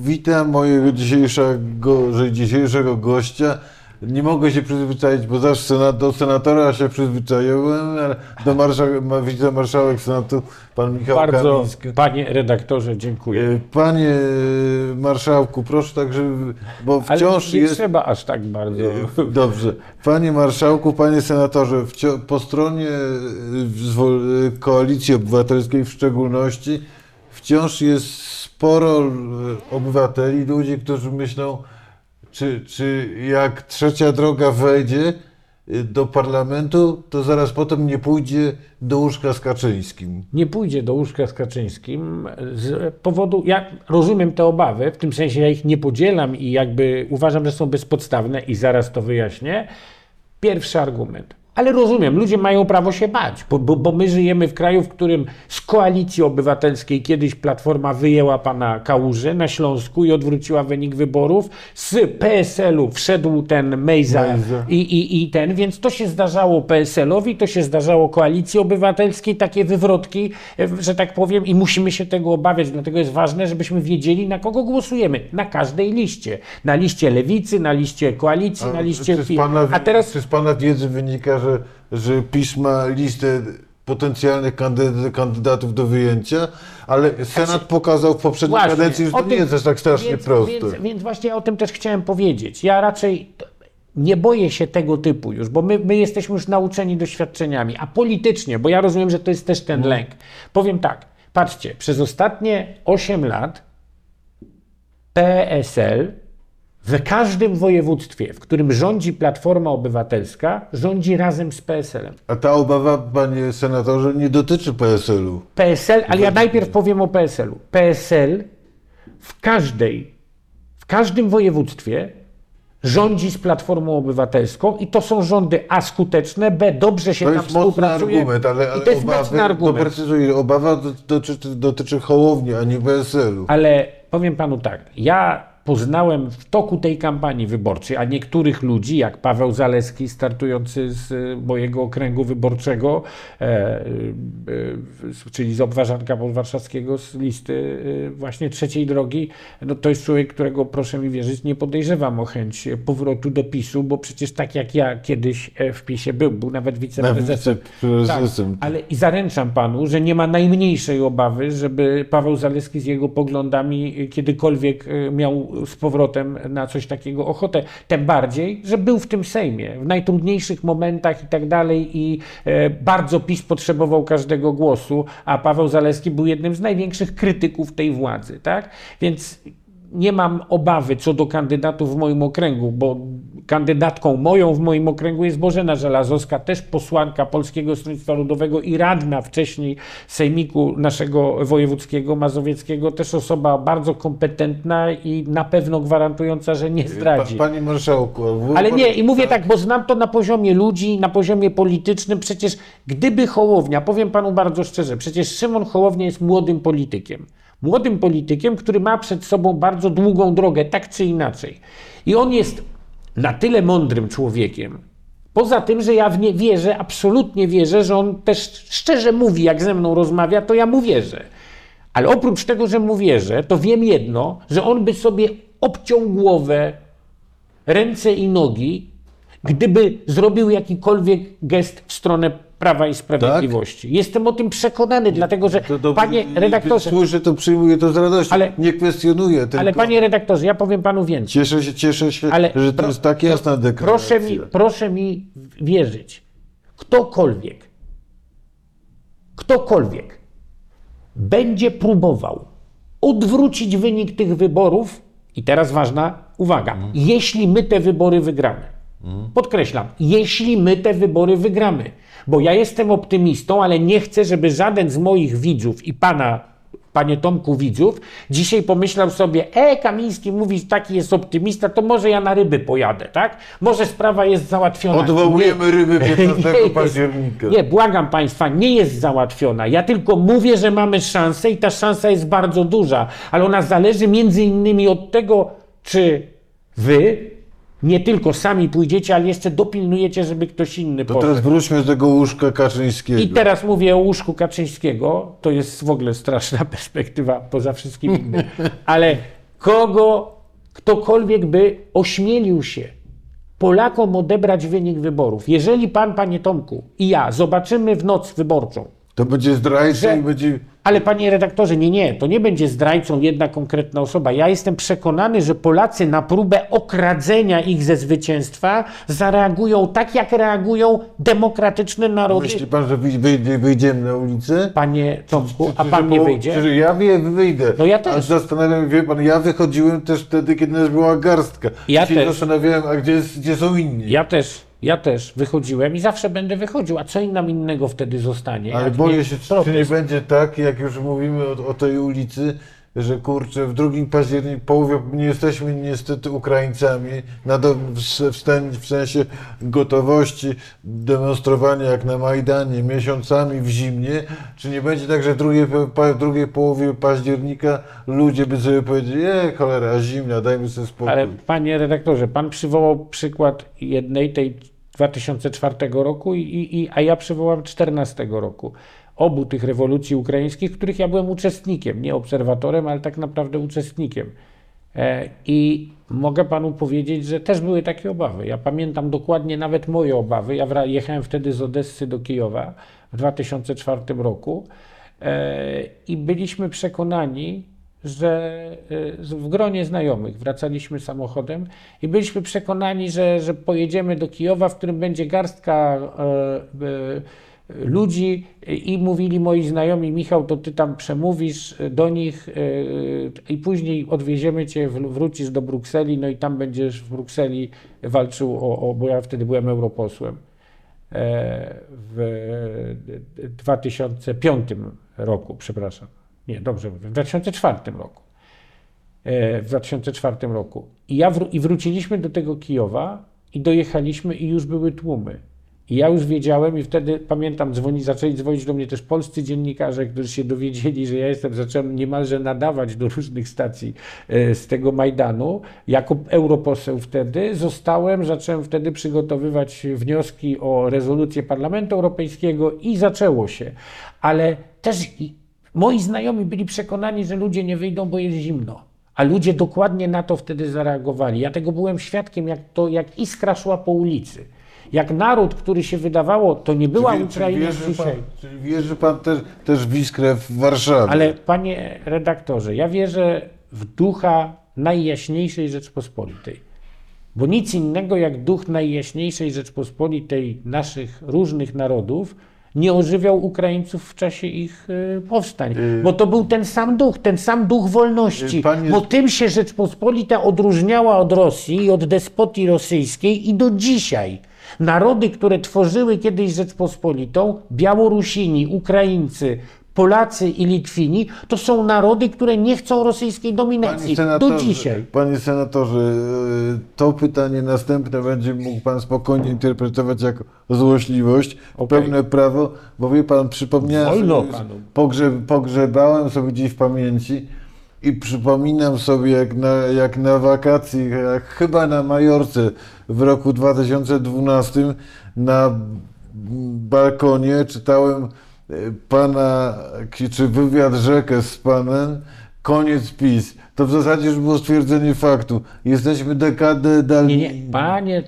Witam mojego dzisiejszego, dzisiejszego gościa. Nie mogę się przyzwyczaić, bo zawsze do senatora się przyzwyczaiłem, ale do marszał, ma- wicemarszałek Senatu, pan Michał Bardzo, Kamiński. panie redaktorze, dziękuję. Panie y, marszałku, proszę tak, żeby, bo Ale wciąż nie jest... Trzeba aż tak bardzo. Dobrze. Panie marszałku, panie senatorze, po stronie y, y, Koalicji Obywatelskiej w szczególności wciąż jest sporo y, obywateli, ludzi, którzy myślą, czy, czy jak trzecia droga wejdzie y, do parlamentu, to zaraz potem nie pójdzie do łóżka z Kaczyńskim. Nie pójdzie do łóżka z Kaczyńskim z powodu, ja rozumiem te obawy, w tym sensie ja ich nie podzielam i jakby uważam, że są bezpodstawne i zaraz to wyjaśnię. Pierwszy argument. Ale rozumiem, ludzie mają prawo się bać, bo, bo, bo my żyjemy w kraju, w którym z koalicji obywatelskiej kiedyś Platforma wyjęła pana Kałużę na Śląsku i odwróciła wynik wyborów. Z PSL-u wszedł ten Mejza i, i, i ten, więc to się zdarzało PSL-owi, to się zdarzało Koalicji Obywatelskiej, takie wywrotki, e, że tak powiem, i musimy się tego obawiać, dlatego jest ważne, żebyśmy wiedzieli, na kogo głosujemy. Na każdej liście. Na liście Lewicy, na liście Koalicji, na liście... czy, z pana, A teraz czy z pana wiedzy wynika, że, że PiS ma listę potencjalnych kandydat, kandydatów do wyjęcia, ale Senat pokazał w poprzedniej Właśnie, kadencji, że to o nie tym- jest aż tak strasznie więc, proste. Więc, więc właśnie ja o tym też chciałem powiedzieć. Ja raczej nie boję się tego typu już, bo my, my jesteśmy już nauczeni doświadczeniami, a politycznie, bo ja rozumiem, że to jest też No. ten lęk. Powiem tak, patrzcie, przez ostatnie 8 lat PSL w każdym województwie, w którym rządzi Platforma Obywatelska, rządzi razem z PSL-em. A ta obawa, panie senatorze, nie dotyczy PSL-u. PSL, ale ja najpierw powiem o PSL-u. PSL w każdej, w każdym województwie rządzi z Platformą Obywatelską i to są rządy A skuteczne, B dobrze się To tam współpracuje. argument, ale, I ale to jest obawy, mocny argument. doprecyzuję, obawa do- dotyczy, dotyczy Hołowni, a nie PSL-u. Ale powiem panu tak, ja poznałem w toku tej kampanii wyborczej, a niektórych ludzi, jak Paweł Zaleski, startujący z y, mojego okręgu wyborczego, e, e, czyli z Obwarzanka Podwarszawskiego, z listy właśnie trzeciej drogi, no to jest człowiek, którego proszę mi wierzyć, nie podejrzewam o chęć powrotu do PiSu, bo przecież tak jak ja kiedyś e, w PiSie był, był nawet wiceprezesem. wiceprezesem. Tak, ale i zaręczam panu, że nie ma najmniejszej obawy, żeby Paweł Zaleski z jego poglądami kiedykolwiek miał z powrotem na coś takiego ochotę. Tym bardziej, że był w tym Sejmie, w najtrudniejszych momentach i tak dalej i e, bardzo PiS potrzebował każdego głosu, a Paweł Zaleski był jednym z największych krytyków tej władzy, tak? Więc nie mam obawy co do kandydatów w moim okręgu, bo kandydatką moją w moim okręgu jest Bożena Żelazowska, też posłanka Polskiego Stronnictwa Ludowego i radna wcześniej Sejmiku naszego wojewódzkiego, mazowieckiego, też osoba bardzo kompetentna i na pewno gwarantująca, że nie zdradzi. Pa, panie marszałku, Ale nie, i mówię tak, bo znam to na poziomie ludzi, na poziomie politycznym. Przecież gdyby Hołownia, powiem panu bardzo szczerze, przecież Szymon Hołownia jest młodym politykiem. Młodym politykiem, który ma przed sobą bardzo długą drogę, tak czy inaczej. I on jest na tyle mądrym człowiekiem. Poza tym, że ja w nie wierzę, absolutnie wierzę, że on też szczerze mówi, jak ze mną rozmawia, to ja mu wierzę. Ale oprócz tego, że mu wierzę, to wiem jedno, że on by sobie obciął głowę, ręce i nogi, gdyby zrobił jakikolwiek gest w stronę Prawa i Sprawiedliwości. Jestem o tym przekonany, dlatego że, To panie redaktorze, Słyszę to, przyjmuję to z radością. Ale- nie kwestionuję tylko. ale panie redaktorze, ja powiem panu więcej. Cieszę się, cieszę się Ale że to pro- jest tak jasna deklaracja. Proszę mi, proszę mi wierzyć. Ktokolwiek, ktokolwiek będzie próbował odwrócić wynik tych wyborów, i teraz ważna uwaga, Mhm. jeśli my te wybory wygramy. Podkreślam, jeśli my te wybory wygramy, bo ja jestem optymistą, ale nie chcę, żeby żaden z moich widzów i pana, panie Tomku, widzów, dzisiaj pomyślał sobie, e, Kamiński mówi, taki jest optymista, to może ja na ryby pojadę, tak? Może sprawa jest załatwiona. Odwołujemy ryby 15 Nie jest. października. Nie, błagam Państwa, nie jest załatwiona. Ja tylko mówię, że mamy szansę i ta szansa jest bardzo duża, ale ona zależy między innymi od tego, czy Wy nie tylko sami pójdziecie, ale jeszcze dopilnujecie, żeby ktoś inny To poszedł. teraz wróćmy do tego łóżka Kaczyńskiego. I teraz mówię o łóżku Kaczyńskiego. To jest w ogóle straszna perspektywa poza wszystkim innym. Ale kogo ktokolwiek by ośmielił się Polakom odebrać wynik wyborów. Jeżeli pan, panie Tomku i ja zobaczymy w noc wyborczą, To będzie zdrajca Że- i będzie... ale panie redaktorze, nie, nie, to nie będzie zdrajcą jedna konkretna osoba. Ja jestem przekonany, że Polacy na próbę okradzenia ich ze zwycięstwa zareagują tak, jak reagują demokratyczne narody. Myśli pan, że wyj- wyjdzie, wyjdziemy na ulicę? Panie Tomku, a pan nie wyjdzie? Ja wie, wyjdę. No ja A też. zastanawiam się, wie pan, ja wychodziłem też wtedy, kiedy nas była garstka. Ja się też. zastanawiałem, a gdzie, gdzie są inni? Ja też, ja też wychodziłem i zawsze będę wychodził. A co im nam innego wtedy zostanie? Ale jak boję nie się, czy, czy nie będzie tak, jak już mówimy o, o tej ulicy, że kurczę, w drugim października, połowie, nie jesteśmy niestety Ukraińcami, na do, w, w, sen- w sensie gotowości demonstrowania jak na Majdanie miesiącami w zimnie, czy nie będzie tak, że w drugiej, w drugiej połowie października ludzie by sobie powiedzieli, e cholera, zimna, dajmy sobie spokój. Ale panie redaktorze, pan przywołał przykład jednej, tej 2004 roku, i, i, a ja przywołam 2014 roku. Obu tych rewolucji ukraińskich, których ja byłem uczestnikiem, nie obserwatorem, ale tak naprawdę uczestnikiem. E, I mogę panu powiedzieć, że też były takie obawy. Ja pamiętam dokładnie nawet moje obawy. Ja jechałem wtedy z Odessy do Kijowa w 2004 roku e, i byliśmy przekonani, że e, w gronie znajomych wracaliśmy samochodem i byliśmy przekonani, że, że pojedziemy do Kijowa, w którym będzie garstka ludzi i mówili moi znajomi, Michał, to ty tam przemówisz do nich yy, i później odwieziemy cię, wr- wrócisz do Brukseli, no i tam będziesz w Brukseli walczył o, o bo ja wtedy byłem europosłem e, w 2005 roku, przepraszam. Nie, dobrze mówię, w 2004 roku. E, w 2004 roku. I, ja I wróciliśmy do tego Kijowa i dojechaliśmy i już były tłumy. I ja już wiedziałem i wtedy pamiętam, dzwoni, zaczęli dzwonić do mnie też polscy dziennikarze, którzy się dowiedzieli, że ja jestem, zacząłem niemalże nadawać do różnych stacji e, z tego Majdanu. Jako europoseł wtedy zostałem, zacząłem wtedy przygotowywać wnioski o rezolucję Parlamentu Europejskiego i zaczęło się. Ale też i moi znajomi byli przekonani, że ludzie nie wyjdą, bo jest zimno. A ludzie dokładnie na to wtedy zareagowali. Ja tego byłem świadkiem, jak to, jak iskra szła po ulicy. Jak naród, który się wydawało, to nie była Czy wie- Ukraina czy wierzy dzisiaj. pan, Czyli wierzy pan też, też w iskrę w Warszawie? Ale panie redaktorze, ja wierzę w ducha Najjaśniejszej Rzeczpospolitej. Bo nic innego jak duch Najjaśniejszej Rzeczpospolitej naszych różnych narodów nie ożywiał Ukraińców w czasie ich y, powstań. Bo to był ten sam duch, ten sam duch wolności. Y, panie- Bo tym się Rzeczpospolita odróżniała od Rosji i od despotii rosyjskiej i do dzisiaj. Narody, które tworzyły kiedyś Rzeczpospolitą, Białorusini, Ukraińcy, Polacy i Litwini, to są narody, które nie chcą rosyjskiej dominacji. Do dzisiaj. Panie senatorze, e, to pytanie następne będzie mógł pan spokojnie interpretować jako złośliwość, Okej. pełne prawo, bo wie pan, przypomniałem Wolno sobie, panu. pogrze, pogrzebałem sobie gdzieś w pamięci i przypominam sobie jak na, jak na wakacji, jak chyba na Majorce w roku 2012 na balkonie czytałem e, pana, czy wywiad rzekę z panem, koniec PiS. To w zasadzie już było stwierdzenie faktu. Jesteśmy dekadę dalej. Nie, nie, panie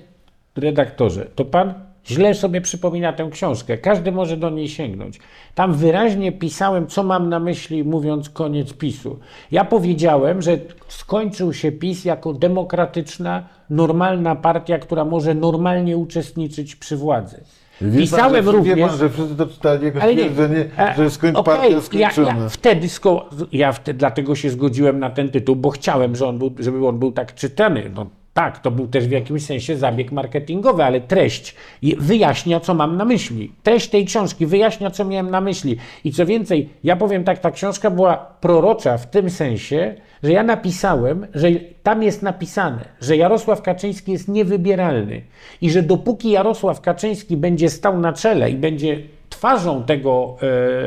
redaktorze, to pan źle sobie przypomina tę książkę. Każdy może do niej sięgnąć. Tam wyraźnie pisałem, co mam na myśli, mówiąc koniec PiSu. Ja powiedziałem, że skończył się PiS jako demokratyczna, normalna partia, która może normalnie uczestniczyć przy władzy. Wie Pisałem pan, że, również. Wie pan, że wszyscy to czytali jako Ale nie, stwierdzenie, że skończ okej, partia ja, skończona. ja wtedy, sko- ja wtedy dlatego się zgodziłem na ten tytuł, bo chciałem, że on był, żeby on był tak czytany. No, tak, to był też w jakimś sensie zabieg marketingowy, ale treść wyjaśnia, co mam na myśli. Treść tej książki wyjaśnia, co miałem na myśli. I co więcej, ja powiem tak, ta książka była prorocza w tym sensie, że ja napisałem, że tam jest napisane, że Jarosław Kaczyński jest niewybieralny i że dopóki Jarosław Kaczyński będzie stał na czele i będzie twarzą tego,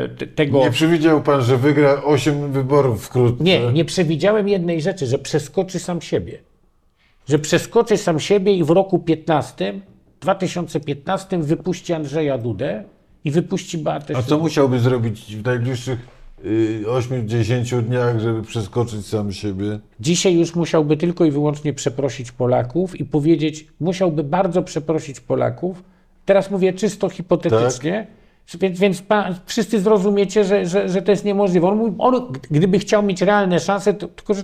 e, te- tego Nie przewidział pan, że wygra 8 wyborów wkrótce. nie, nie przewidziałem jednej rzeczy, że przeskoczy sam siebie. Że przeskoczy sam siebie i w roku 15, 2015 wypuści Andrzeja Dudę i wypuści Beatę A co musiałby zrobić w najbliższych y, 8-10 dniach, żeby przeskoczyć sam siebie. Dzisiaj już musiałby tylko i wyłącznie przeprosić Polaków i powiedzieć, musiałby bardzo przeprosić Polaków. Teraz mówię czysto hipotetycznie, więc, więc pa, wszyscy zrozumiecie, że, że, że to jest niemożliwe. On, on, gdyby chciał mieć realne szanse, to, tylko że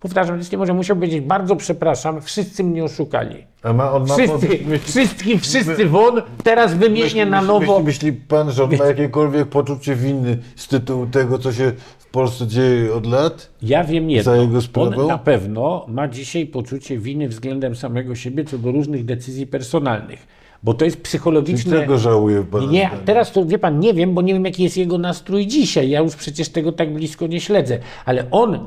powtarzam, jest niemożliwe. Musiał powiedzieć, bardzo przepraszam, wszyscy mnie oszukali. A ma, on ma Wszyscy, myśli, wszyscy, wszyscy won, teraz wymienię myśli, na nowo. Myśli, myśli pan, że on ma jakiekolwiek poczucie winy z tytułu tego, co się w Polsce dzieje od lat? Ja wiem jedno. Za jego sprawą? On na pewno ma dzisiaj poczucie winy względem samego siebie co do różnych decyzji personalnych, bo to jest psychologiczne. tego żałuje pan? Nie, teraz to wie pan, nie wiem, bo nie wiem, jaki jest jego nastrój dzisiaj. Ja już przecież tego tak blisko nie śledzę, ale on.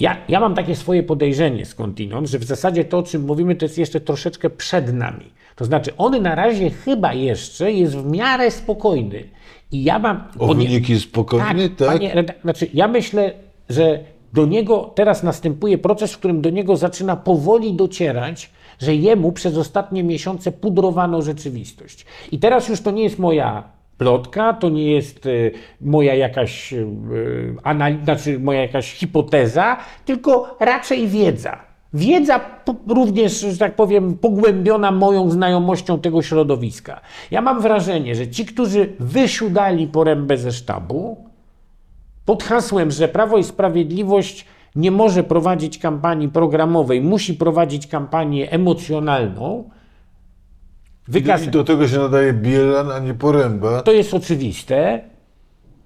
Ja, ja mam takie swoje podejrzenie skądinąd, że w zasadzie to, o czym mówimy, to jest jeszcze troszeczkę przed nami. To znaczy, on na razie chyba jeszcze jest w miarę spokojny. I ja mam. O wyniki spokojny, tak? Panie, redak- znaczy, ja myślę, że do niego teraz następuje proces, w którym do niego zaczyna powoli docierać, że jemu przez ostatnie miesiące pudrowano rzeczywistość. I teraz już to nie jest moja plotka, to nie jest y, moja jakaś, y, anali- znaczy moja jakaś hipoteza, tylko raczej wiedza. Wiedza również, że tak powiem, pogłębiona moją znajomością tego środowiska. Ja mam wrażenie, że ci, którzy wysiudali porębę ze sztabu, pod hasłem, że Prawo i Sprawiedliwość nie może prowadzić kampanii programowej, musi prowadzić kampanię emocjonalną, wykaz... I do tego się nadaje Bielan, a nie Poręba. to jest oczywiste.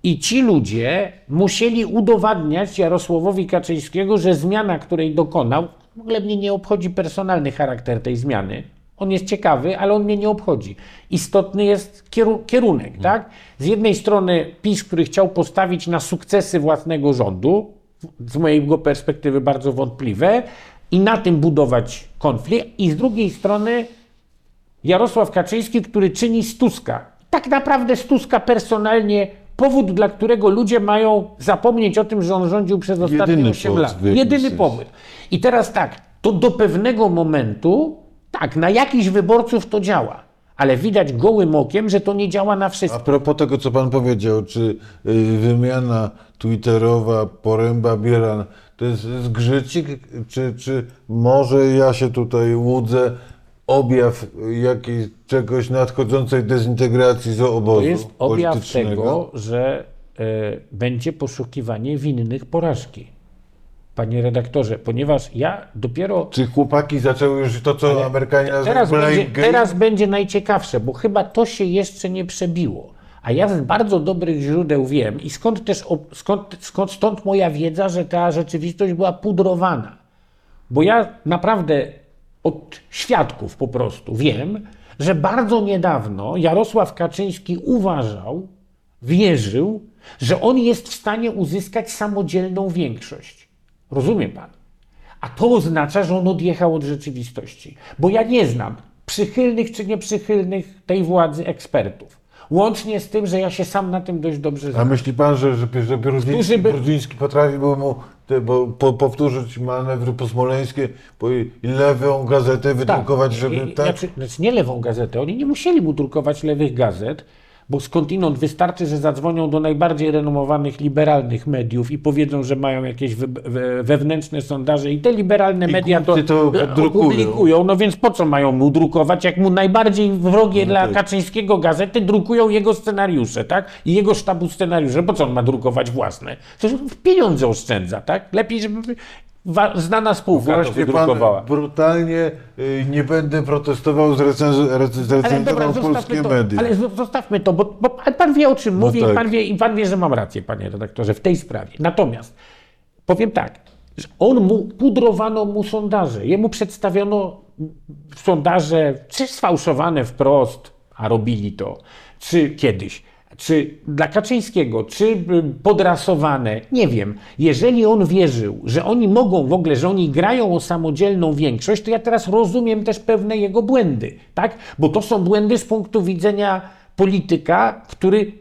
I ci ludzie musieli udowadniać Jarosławowi Kaczyńskiego, że zmiana, której dokonał, w ogóle mnie nie obchodzi personalny charakter tej zmiany. On jest ciekawy, ale on mnie nie obchodzi. Istotny jest kieru- kierunek, tak? Z jednej strony PiS, który chciał postawić na sukcesy własnego rządu, z mojego perspektywy bardzo wątpliwe, i na tym budować konflikt, i z drugiej strony Jarosław Kaczyński, który czyni z Tuska. Tak naprawdę z Tuska personalnie powód, dla którego ludzie mają zapomnieć o tym, że on rządził przez ostatnie Jedyny 8 powód lat. Jedyny powód. I teraz tak, to do pewnego momentu, tak, na jakichś wyborców to działa, ale widać gołym okiem, że to nie działa na A wszystkich. propos tego, co pan powiedział, czy y, wymiana twitterowa Poręba Bielan to jest zgrzycik, czy, czy może ja się tutaj łudzę, objaw jakiejś czegoś nadchodzącej dezintegracji z obozu To jest objaw tego, że e, będzie poszukiwanie winnych porażki. Panie redaktorze, ponieważ ja dopiero Czy chłopaki zaczęły już to, co Amerykanie nazywają będzie, teraz będzie najciekawsze, bo chyba to się jeszcze nie przebiło. A ja z bardzo dobrych źródeł wiem i skąd też skąd, skąd stąd moja wiedza, że ta rzeczywistość była pudrowana. Bo ja naprawdę od świadków po prostu wiem, że bardzo niedawno Jarosław Kaczyński uważał, wierzył, że on jest w stanie uzyskać samodzielną większość. Rozumie pan? A to oznacza, że on odjechał od rzeczywistości. Bo ja nie znam przychylnych czy nieprzychylnych tej władzy ekspertów. Łącznie z tym, że ja się sam na tym dość dobrze A znam. myśli pan, że, że, że Brudziński, by- Brudziński potrafiłby mu te, bo, po, powtórzyć manewry posmoleńskie, bo i lewą gazetę wydrukować, żeby I- i- tak? Znaczy, znaczy nie lewą gazetę. Oni nie musieli mu drukować lewych gazet, bo skądinąd wystarczy, że zadzwonią do najbardziej renomowanych liberalnych mediów i powiedzą, że mają jakieś we, we, wewnętrzne sondaże i te liberalne I media to, to e, opublikują. No więc po co mają mu drukować, jak mu najbardziej wrogie dla tak. Kaczyńskiego gazety drukują jego scenariusze, tak? I jego sztabu scenariusze. Po co on ma drukować własne? Przecież on pieniądze oszczędza, tak? Lepiej, żeby znana spółka to Właśnie pan wydrukowała. brutalnie y, nie będę protestował, rec- Ale zrecenzował dobra, zostawmy polskie to, media. ale zo- zostawmy to, bo, bo pan- pan wie o czym mówię tak. i, pan wie, i pan wie, że mam rację, panie redaktorze, w tej sprawie. Natomiast powiem tak, że on mu, pudrowano mu sondaże, jemu przedstawiono sondaże, czy sfałszowane wprost, a robili to, czy kiedyś, czy dla Kaczyńskiego, czy podrasowane, nie wiem. Jeżeli on wierzył, że oni mogą w ogóle, że oni grają o samodzielną większość, to ja teraz rozumiem też pewne jego błędy, tak? Bo to są błędy z punktu widzenia polityka, który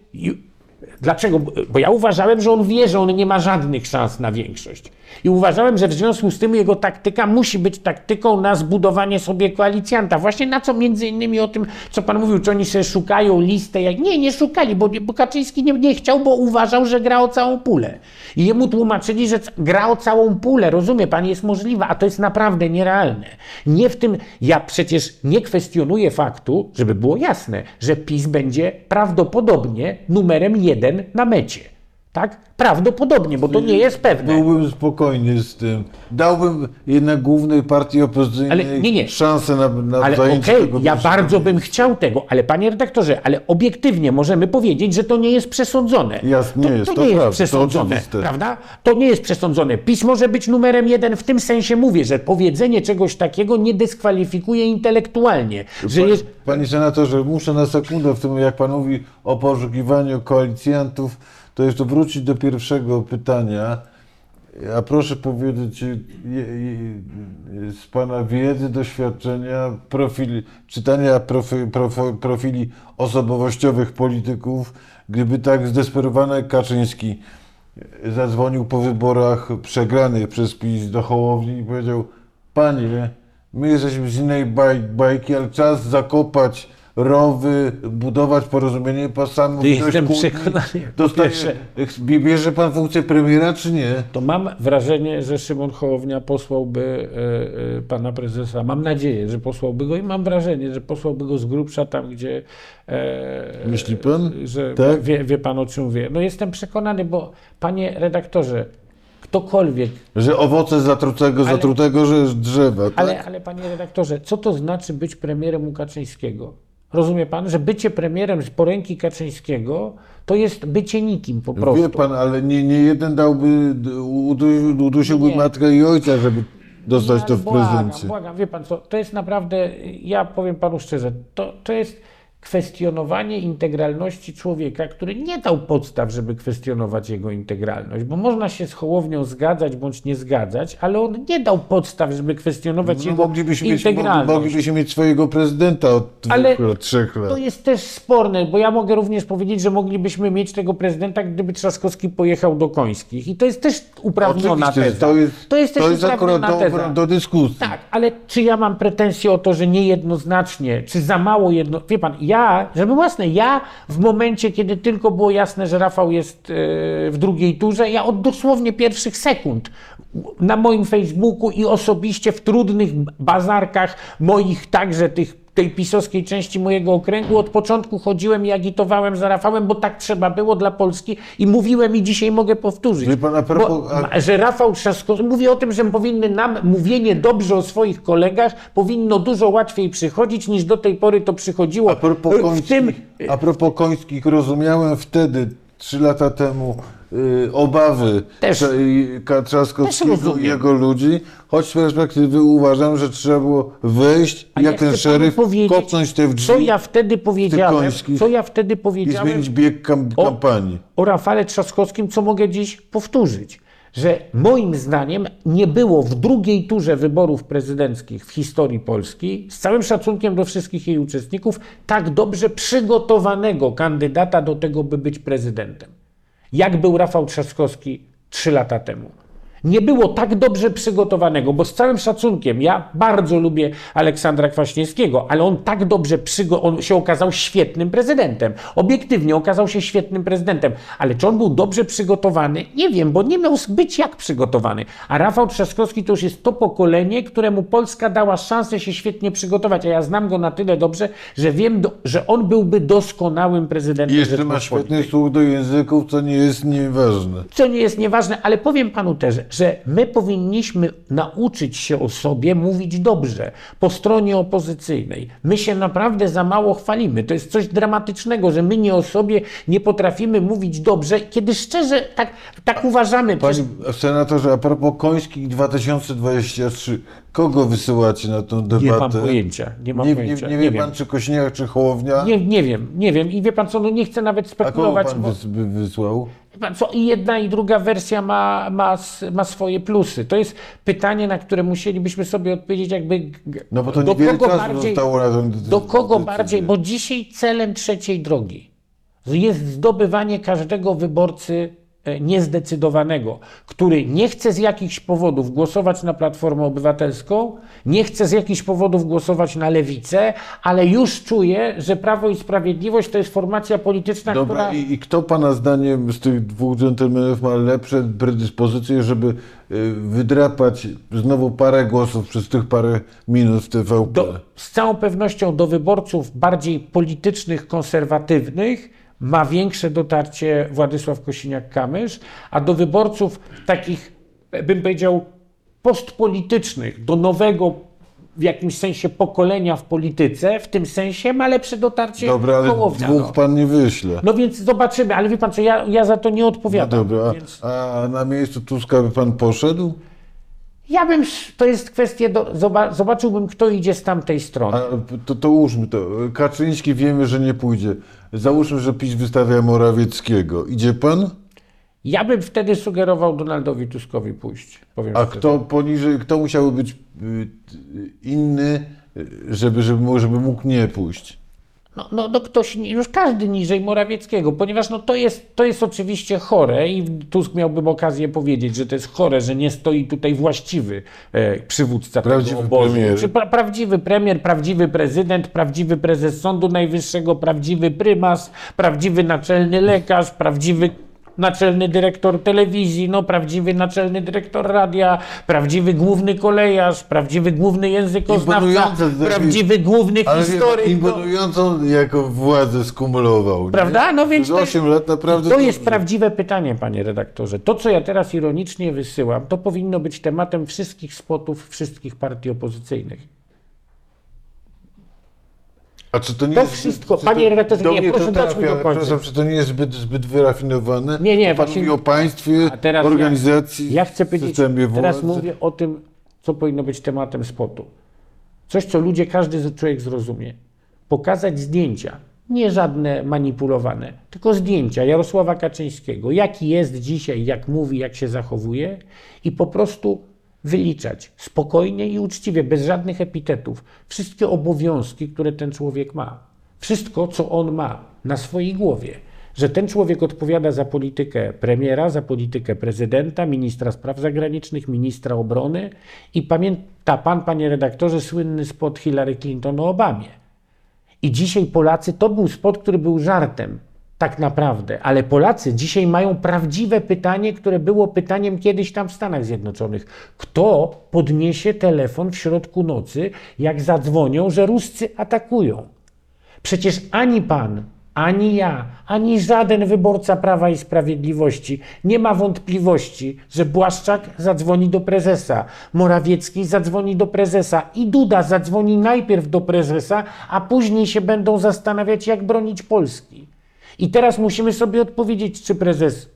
Dlaczego? Bo ja uważałem, że on wie, że on nie ma żadnych szans na większość. I uważałem, że w związku z tym jego taktyka musi być taktyką na zbudowanie sobie koalicjanta. Właśnie na co między innymi o tym, co pan mówił, czy oni sobie szukają listę. Jak... Nie, nie szukali, bo, bo Kaczyński nie, nie chciał, bo uważał, że gra o całą pulę. I jemu tłumaczyli, że gra o całą pulę. Rozumie pan, jest możliwa, a to jest naprawdę nierealne. Nie w tym, ja przecież nie kwestionuję faktu, żeby było jasne, że PiS będzie prawdopodobnie numerem jeden na mecie. Tak? Prawdopodobnie, bo to nie jest pewne. Byłbym spokojny z tym. Dałbym jednak głównej partii opozycyjnej Ale nie, nie. szansę na, na Ale zajęcie okej, tego ja bardzo bym chciał tego, ale panie redaktorze, ale obiektywnie możemy powiedzieć, że to nie jest przesądzone. Jasne, to, nie jest, to to nie jest prawda, to przesądzone, oczywiste. prawda? To nie jest przesądzone. PiS może być numerem jeden, w tym sensie mówię, że powiedzenie czegoś takiego nie dyskwalifikuje intelektualnie, że jest... Panie senatorze, muszę na sekundę w tym, jak pan mówi o poszukiwaniu koalicjantów, to jeszcze wrócić do pierwszego pytania. A proszę powiedzieć, je- je- z pana wiedzy, doświadczenia, profili, czytania profi, profi, profili osobowościowych polityków, gdyby tak zdesperowany Kaczyński zadzwonił po wyborach przegranych przez PiS do Hołowni i powiedział Panie, my jesteśmy z innej baj, bajki, ale czas zakopać rowy, budować porozumienie pasami. To jestem przekonany, po Dostaje, bierze pan funkcję premiera, czy nie? To mam wrażenie, że Szymon Hołownia posłałby e, e, pana prezesa. Mam nadzieję, że posłałby go i mam wrażenie, że posłałby go z grubsza tam, gdzie. E, Myśli pan? Że Tak? wie, wie pan o czym wie. No jestem przekonany, bo panie redaktorze, ktokolwiek Że owoce zatrutego, Ale- zatrutego, że drzewa, tak? Ale, ale panie redaktorze, co to znaczy być premierem u Kaczyńskiego? Rozumie pan, że bycie premierem z poręki Kaczyńskiego to jest bycie nikim po prostu. Wie pan, ale nie, nie jeden dałby, udu- udusiłby Nie. matkę i ojca, żeby dostać Nie, to w błagam, prezencie. Błagam, wie pan co, to jest naprawdę, ja powiem panu szczerze, to, to jest kwestionowanie integralności człowieka, który nie dał podstaw, żeby kwestionować jego integralność, bo można się z Hołownią zgadzać bądź nie zgadzać, ale on nie dał podstaw, żeby kwestionować No, jego moglibyśmy, mieć, integralność. moglibyśmy mieć swojego prezydenta od dwóch Ale lat, trzech lat. To jest też sporne, bo ja mogę również powiedzieć, że moglibyśmy mieć tego prezydenta, gdyby Trzaskowski pojechał do Końskich. I to jest też uprawniona Oczywiście, teza. to jest, to jest to jest akurat do, do dyskusji. Tak, ale czy ja mam pretensje o to, że niejednoznacznie, czy za mało jedno... Wie pan, ja, żeby było jasne, ja w momencie, kiedy tylko było jasne, że Rafał jest e, w drugiej turze, ja od dosłownie pierwszych sekund na moim Facebooku i osobiście w trudnych bazarkach moich także tych tej pisowskiej części mojego okręgu od początku chodziłem i agitowałem za Rafałem, bo tak trzeba było dla Polski i mówiłem i dzisiaj mogę powtórzyć. Wie pan, a propos- bo, że Rafał Trzaskowski, mówię o tym, że powinny nam mówienie dobrze o swoich kolegach powinno dużo łatwiej przychodzić niż do tej pory to przychodziło. A propos, końskich, tym a propos końskich, rozumiałem wtedy, trzy lata temu, y, obawy Też- Trzaskowskiego i jego ludzi, choć z perspektywy uważam, że trzeba było wejść A jak ja ten szeryf, kopnąć te w drzwi co ja wtedy powiedziałem, co ja wtedy i powiedziałem zmienić bieg kam- O- kampanii. o Rafale Trzaskowskim, co mogę dziś powtórzyć. Że moim zdaniem nie było w drugiej turze wyborów prezydenckich w historii Polski, z całym szacunkiem do wszystkich jej uczestników, tak dobrze przygotowanego kandydata do tego, by być prezydentem. Jak był Rafał Trzaskowski trzy lata temu. Nie było tak dobrze przygotowanego, bo z całym szacunkiem, ja bardzo lubię Aleksandra Kwaśniewskiego, ale on tak dobrze przygo- on się okazał świetnym prezydentem. Obiektywnie okazał się świetnym prezydentem, ale czy on był dobrze przygotowany? Nie wiem, bo nie miał być jak przygotowany. A Rafał Trzaskowski to już jest to pokolenie, któremu Polska dała szansę się świetnie przygotować, a ja znam go na tyle dobrze, że wiem, do, że on byłby doskonałym prezydentem I jeszcze ma świetny słuch do języków, co nie jest nieważne. co nie jest nieważne, ale powiem panu też, że my powinniśmy nauczyć się o sobie mówić dobrze po stronie opozycyjnej. My się naprawdę za mało chwalimy. To jest coś dramatycznego, że my nie o sobie nie potrafimy mówić dobrze, kiedy szczerze tak, tak uważamy. Panie senatorze, a propos Końskich 2023, kogo wysyłacie na tę debatę? nie mam pojęcia. Nie mam Nie, nie, pojęcia. nie wie pan, czy Kośniak, czy Hołownia? Nie, nie wiem, nie wiem. I wie pan co, no nie chcę nawet a kogo spekulować. pan bo- wysłał? Pan co, i jedna i druga wersja ma, ma, ma swoje plusy. To jest pytanie, na które musielibyśmy sobie odpowiedzieć, jakby No bo to do kogo bardziej, do kogo decyzję. bardziej, bo dzisiaj celem trzeciej drogi jest zdobywanie każdego wyborcy niezdecydowanego, który nie chce z jakichś powodów głosować na Platformę Obywatelską, nie chce z jakichś powodów głosować na Lewicę, ale już czuje, że Prawo i Sprawiedliwość to jest formacja polityczna, Dobra, która... i, i kto pana zdaniem z tych dwóch dżentelmenów ma lepsze predyspozycje, żeby y, wydrapać znowu parę głosów przez tych parę minut w TVP? do, z całą pewnością do wyborców bardziej politycznych, konserwatywnych ma większe dotarcie Władysław Kosiniak-Kamysz, a do wyborców takich, bym powiedział, postpolitycznych, do nowego w jakimś sensie pokolenia w polityce, w tym sensie ma lepsze dotarcie Dobra, ale Hołownia. dwóch No. pan nie wyśle. no więc zobaczymy, ale wie pan co, ja, ja za to nie No odpowiadam. dobra, Więc... a, a na miejscu Tuska by pan poszedł? Ja bym, to jest kwestia, do, zoba, zobaczyłbym kto idzie z tamtej strony. A, to, to ułóżmy to. Kaczyński wiemy, że nie pójdzie. Załóżmy, że PiS wystawia Morawieckiego. Idzie pan? Ja bym wtedy sugerował Donaldowi Tuskowi pójść. A kto poniżej, kto musiałby być y, inny, y, żeby, żeby, żeby mógł nie pójść? No, no, no ktoś, już każdy niżej Morawieckiego, ponieważ no to, jest, to jest oczywiście chore i Tusk miałbym okazję powiedzieć, że to jest chore, że nie stoi tutaj właściwy e, przywódca Prawdziwy tego obozu. premier. Czy pra, prawdziwy premier, prawdziwy prezydent, prawdziwy prezes Sądu Najwyższego, prawdziwy prymas, prawdziwy naczelny lekarz, prawdziwy naczelny dyrektor telewizji, no prawdziwy naczelny dyrektor radia, prawdziwy główny kolejarz, prawdziwy główny językoznawca, prawdziwy główny Ale wie pan, historyk. no. imponującą jako władzę skumulował. nie? Prawda? No więc to- 8 lat naprawdę... To jest dobrze. prawdziwe pytanie, panie redaktorze. To, co ja teraz ironicznie wysyłam, to powinno być tematem wszystkich spotów wszystkich partii opozycyjnych. A czy to nie To jest... wszystko, czy panie redaktorze, do nie, proszę dać mi ale dokończyć. Przepraszam, czy to nie jest zbyt, zbyt wyrafinowane? Nie, nie, Pan właśnie- mówi o państwie, teraz organizacji, Ja chcę powiedzieć, systemie teraz władzy. mówię o tym, co powinno być tematem spotu. Coś, co ludzie, każdy człowiek zrozumie. Pokazać zdjęcia, nie żadne manipulowane, tylko zdjęcia Jarosława Kaczyńskiego, jaki jest dzisiaj, jak mówi, jak się zachowuje i po prostu wyliczać spokojnie i uczciwie, bez żadnych epitetów, wszystkie obowiązki, które ten człowiek ma. Wszystko, co on ma na swojej głowie. Że ten człowiek odpowiada za politykę premiera, za politykę prezydenta, ministra spraw zagranicznych, ministra obrony i pamięta pan, panie redaktorze, słynny spot Hillary Clinton o Obamie. I dzisiaj Polacy, to był spot, który był żartem, tak naprawdę, ale Polacy dzisiaj mają prawdziwe pytanie, które było pytaniem kiedyś tam w Stanach Zjednoczonych. Kto podniesie telefon w środku nocy, jak zadzwonią, że Ruscy atakują? Przecież ani pan, ani ja, ani żaden wyborca Prawa i Sprawiedliwości nie ma wątpliwości, że Błaszczak zadzwoni do prezesa, Morawiecki zadzwoni do prezesa i Duda zadzwoni najpierw do prezesa, a później się będą zastanawiać, jak bronić Polski. I teraz musimy sobie odpowiedzieć, czy prezes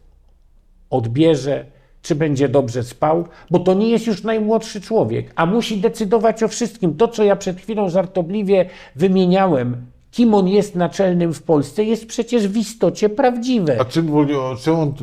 odbierze, czy będzie dobrze spał, bo to nie jest już najmłodszy człowiek, a musi decydować o wszystkim. To, co ja przed chwilą żartobliwie wymieniałem, kim on jest naczelnym w Polsce, jest przecież w istocie prawdziwe. A czym, czym on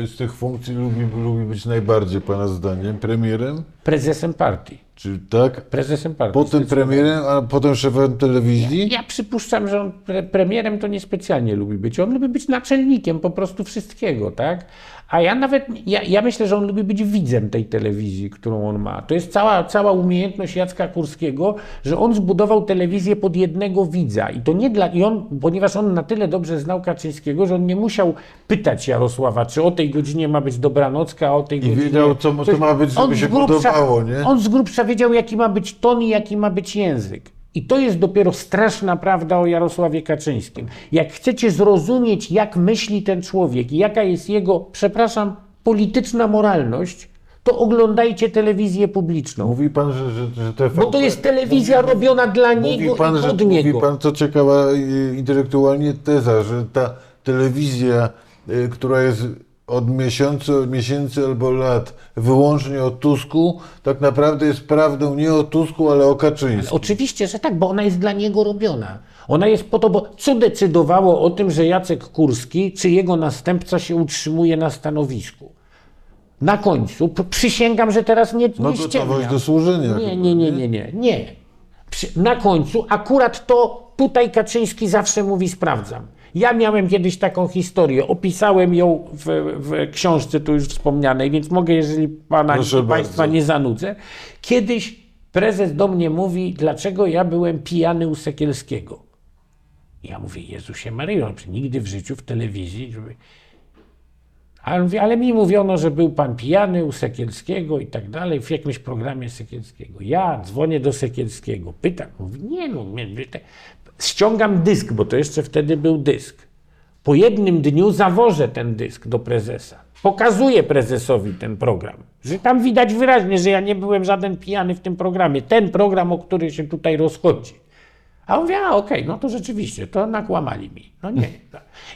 yy, z tych funkcji lubi, lubi być najbardziej, pana zdaniem? Premierem? Prezesem partii. Czy tak? Prezesem partii. Potem premierem, a potem szefem telewizji? Ja przypuszczam, że on pre premierem to niespecjalnie lubi być. On lubi być naczelnikiem po prostu wszystkiego, tak? A ja nawet, ja, ja myślę, że on lubi być widzem tej telewizji, którą on ma. To jest cała, cała umiejętność Jacka Kurskiego, że on zbudował telewizję pod jednego widza. I to nie dla, i on, ponieważ on na tyle dobrze znał Kaczyńskiego, że on nie musiał pytać Jarosława, czy o tej godzinie ma być dobranocka, a o tej I godzinie... wiedział, co to ma być, żeby on się grubsza- podobało, nie? On z grubsza wiedział, jaki ma być ton i jaki ma być język. I to jest dopiero straszna prawda o Jarosławie Kaczyńskim. Jak chcecie zrozumieć, jak myśli ten człowiek i jaka jest jego, przepraszam, polityczna moralność, to oglądajcie telewizję publiczną. Mówi pan, że, że, że TVP... Bo to jest telewizja robiona dla niego Mówi pan, i że, pod mówi niego. pan, co ciekawa intelektualnie teza, że ta telewizja, y, która jest od miesięcy, miesięcy albo lat wyłącznie o Tusku, tak naprawdę jest prawdą nie o Tusku, ale o Kaczyńskim. Oczywiście, że tak, bo ona jest dla niego robiona. Ona jest po to, bo co decydowało o tym, że Jacek Kurski czy jego następca się utrzymuje na stanowisku? Na końcu, przysięgam, że teraz nie, No gotowość do służenia. Nie, nie, nie, nie, nie, nie. Na końcu akurat to tutaj Kaczyński zawsze mówi sprawdzam. Ja miałem kiedyś taką historię, opisałem ją w, w książce tu już wspomnianej, więc mogę, jeżeli pana Proszę państwa bardzo. nie zanudzę. Kiedyś prezes do mnie mówi, dlaczego ja byłem pijany u Sekielskiego. Ja mówię, Jezusie Maryjo, nigdy w życiu w telewizji, żeby... Ale, mówi, ale mi mówiono, że był pan pijany u Sekielskiego i tak dalej, w jakimś programie Sekielskiego. Ja dzwonię do Sekielskiego, pytam, mówi, nie no, ściągam dysk, bo to jeszcze wtedy był dysk. Po jednym dniu zawożę ten dysk do prezesa. Pokazuję prezesowi ten program. Że tam widać wyraźnie, że ja nie byłem żaden pijany w tym programie. Ten program, o który się tutaj rozchodzi. A on mówi, a okej, no to rzeczywiście, to nakłamali mi. No nie.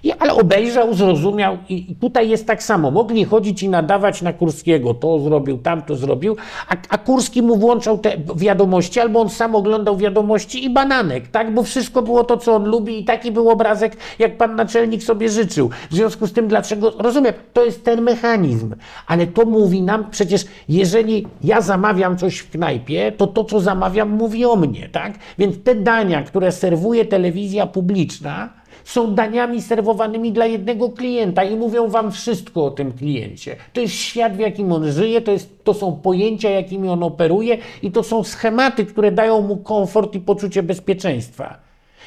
I, ale obejrzał, zrozumiał i, i tutaj jest tak samo. Mogli chodzić i nadawać na Kurskiego. To zrobił, tamto zrobił, a, a Kurski mu włączał te wiadomości, albo on sam oglądał wiadomości i bananek, tak? Bo wszystko było to, co on lubi i taki był obrazek, jak pan naczelnik sobie życzył. W związku z tym, dlaczego, rozumiem, to jest ten mechanizm, ale to mówi nam przecież, jeżeli ja zamawiam coś w knajpie, to to, co zamawiam, mówi o mnie, tak? Więc te dania, które serwuje telewizja publiczna, są daniami serwowanymi dla jednego klienta i mówią wam wszystko o tym kliencie. To jest świat, w jakim on żyje, to, jest, to są pojęcia, jakimi on operuje i to są schematy, które dają mu komfort i poczucie bezpieczeństwa.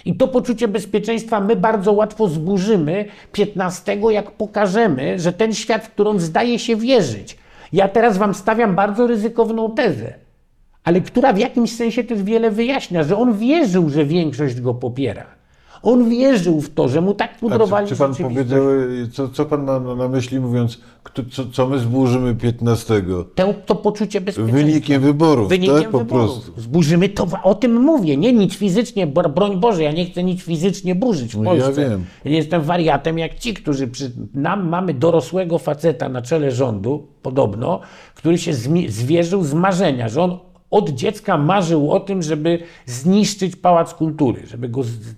I to poczucie bezpieczeństwa my bardzo łatwo zburzymy 15, jak pokażemy, że ten świat, w który on zdaje się wierzyć. Ja teraz wam stawiam bardzo ryzykowną tezę, ale która w jakimś sensie też wiele wyjaśnia, że on wierzył, że większość go popiera. On wierzył w to, że mu tak A pudrowali czy, czy pan powiedział, co, co pan ma na myśli mówiąc, kto, co, co my zburzymy 15? Te, to poczucie bezpieczeństwa. Wynikiem wyborów, Wynikiem tak? Po wyborów. prostu. Zburzymy to, o tym mówię, nie nic fizycznie, bro- broń Boże, ja nie chcę nic fizycznie burzyć w No ja Polsce. wiem. Ja nie jestem wariatem jak ci, którzy przy nam mamy dorosłego faceta na czele rządu, podobno, który się zmi- zwierzył z marzenia, że on od dziecka marzył o tym, żeby zniszczyć Pałac Kultury, żeby go... Z... z-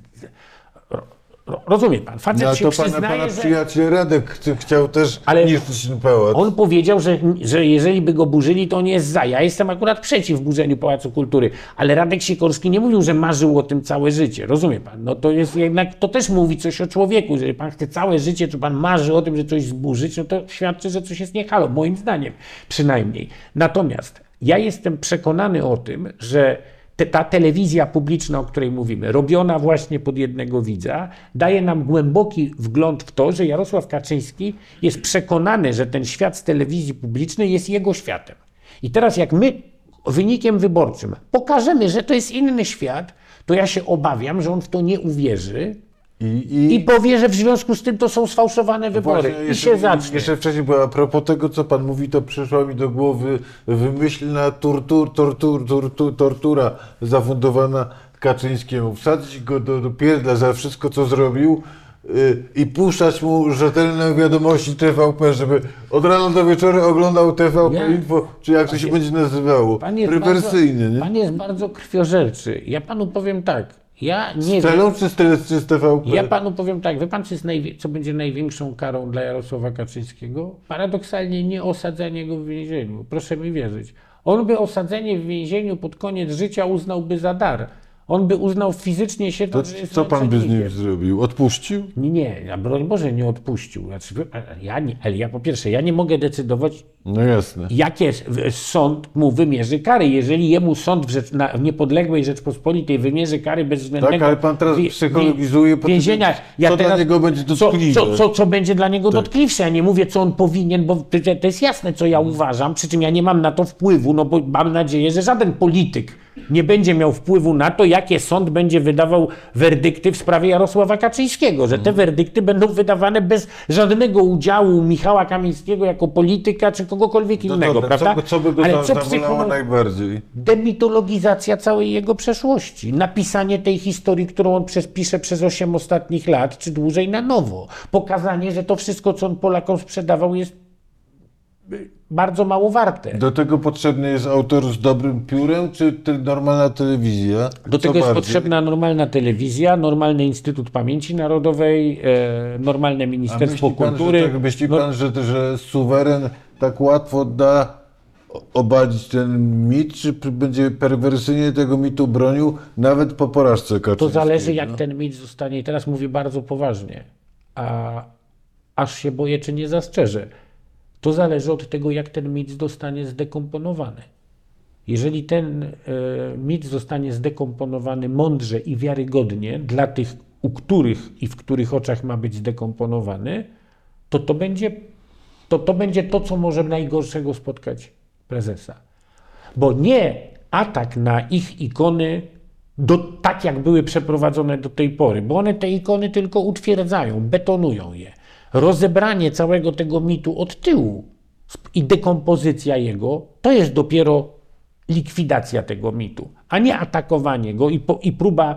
ro- ro- Rozumie pan, facet No, się to pana, przyznaje, pana że... przyjaciel Radek chciał też Ale niszczyć ten pałac. On powiedział, że, że jeżeli by go burzyli, to on jest za. Ja jestem akurat przeciw burzeniu Pałacu Kultury, ale Radek Sikorski nie mówił, że marzył o tym całe życie. Rozumie pan? No to jest jednak, to też mówi coś o człowieku. Jeżeli pan chce całe życie, czy pan marzy o tym, że coś zburzyć, no to świadczy, że coś jest nie halo, moim zdaniem przynajmniej. Natomiast ja jestem przekonany o tym, że te, ta telewizja publiczna, o której mówimy, robiona właśnie pod jednego widza, daje nam głęboki wgląd w to, że Jarosław Kaczyński jest przekonany, że ten świat z telewizji publicznej jest jego światem. I teraz, jak my wynikiem wyborczym pokażemy, że to jest inny świat, to ja się obawiam, że on w to nie uwierzy I, i, i powie, że w związku z tym to są sfałszowane wybory. Właśnie I jeszcze, się zacznie. Jeszcze wcześniej, bo a propos tego, co pan mówi, to przyszła mi do głowy wymyślna tortur, tortur, tortur, tortura zafundowana Kaczyńskiemu. Wsadzić go do, do pierdla za wszystko, co zrobił y, i puszczać mu rzetelne wiadomości TVP, żeby od rana do wieczoru oglądał TVP Ja- Info, czy jak to się będzie nazywało. Pan jest Rewersyjnie, bardzo, nie? Pan jest bardzo krwiożerczy. Ja panu powiem tak. Ja nie Z wiem. celą czy z, czy z TVP? Ja panu powiem tak, wie pan, najwie- co będzie największą karą dla Jarosława Kaczyńskiego? Paradoksalnie nie osadzenie go w więzieniu. Proszę mi wierzyć. On by osadzenie w więzieniu pod koniec życia uznałby za dar. On by uznał fizycznie się To że jest co pan by z nim zrobił? Odpuścił? Nie, nie, ja broń Boże nie odpuścił. Znaczy, ja nie, ale ja po pierwsze, ja nie mogę decydować, No jasne. jakie sąd mu wymierzy kary. Jeżeli jemu sąd w, rzecz, na, w niepodległej Rzeczpospolitej wymierzy kary bezwzględnego Tak, ale pan teraz psychologizuje tym, więzienia. co dla niego będzie co, dotkliwe. co, co, co będzie dla niego dotkliwsze. Ja nie mówię, co on powinien, bo to, to jest jasne, co ja uważam, przy czym ja nie mam na to wpływu, no bo mam nadzieję, że żaden polityk nie będzie miał wpływu na to, jakie sąd będzie wydawał werdykty w sprawie Jarosława Kaczyńskiego, że te werdykty będą wydawane bez żadnego udziału Michała Kamińskiego jako polityka czy kogokolwiek No innego, dobra, prawda? co, co by go Ale co psycholo- najbardziej? demitologizacja całej jego przeszłości, napisanie tej historii, którą on przez, pisze przez 8 ostatnich lat, czy dłużej na nowo, pokazanie, że to wszystko, co on Polakom sprzedawał, jest y, bardzo mało warte. Do tego potrzebny jest autor z dobrym piórem, czy te, normalna telewizja? Do Co tego jest bardziej? potrzebna normalna telewizja, normalny Instytut Pamięci Narodowej, e, normalne A Ministerstwo myśli pan, Kultury. Że, tak, myśli no- pan, że, że suweren tak łatwo da obalić ten mit, czy będzie perwersyjnie tego mitu bronił nawet po porażce To Kaczyńskiej? zależy, jak no? ten mit zostanie. I teraz mówię bardzo poważnie, a aż się boję, czy nie zastrzeżę. To zależy od tego, jak ten mit zostanie zdekomponowany. Jeżeli ten e, mit zostanie zdekomponowany mądrze i wiarygodnie dla tych, u których i w których oczach ma być zdekomponowany, to to będzie to, to, będzie to co może najgorszego spotkać prezesa. Bo nie atak na ich ikony, do, tak jak były przeprowadzone do tej pory, bo one te ikony tylko utwierdzają, betonują je. Rozebranie całego tego mitu od tyłu i dekompozycja jego to jest dopiero likwidacja tego mitu, a nie atakowanie go i, po, i próba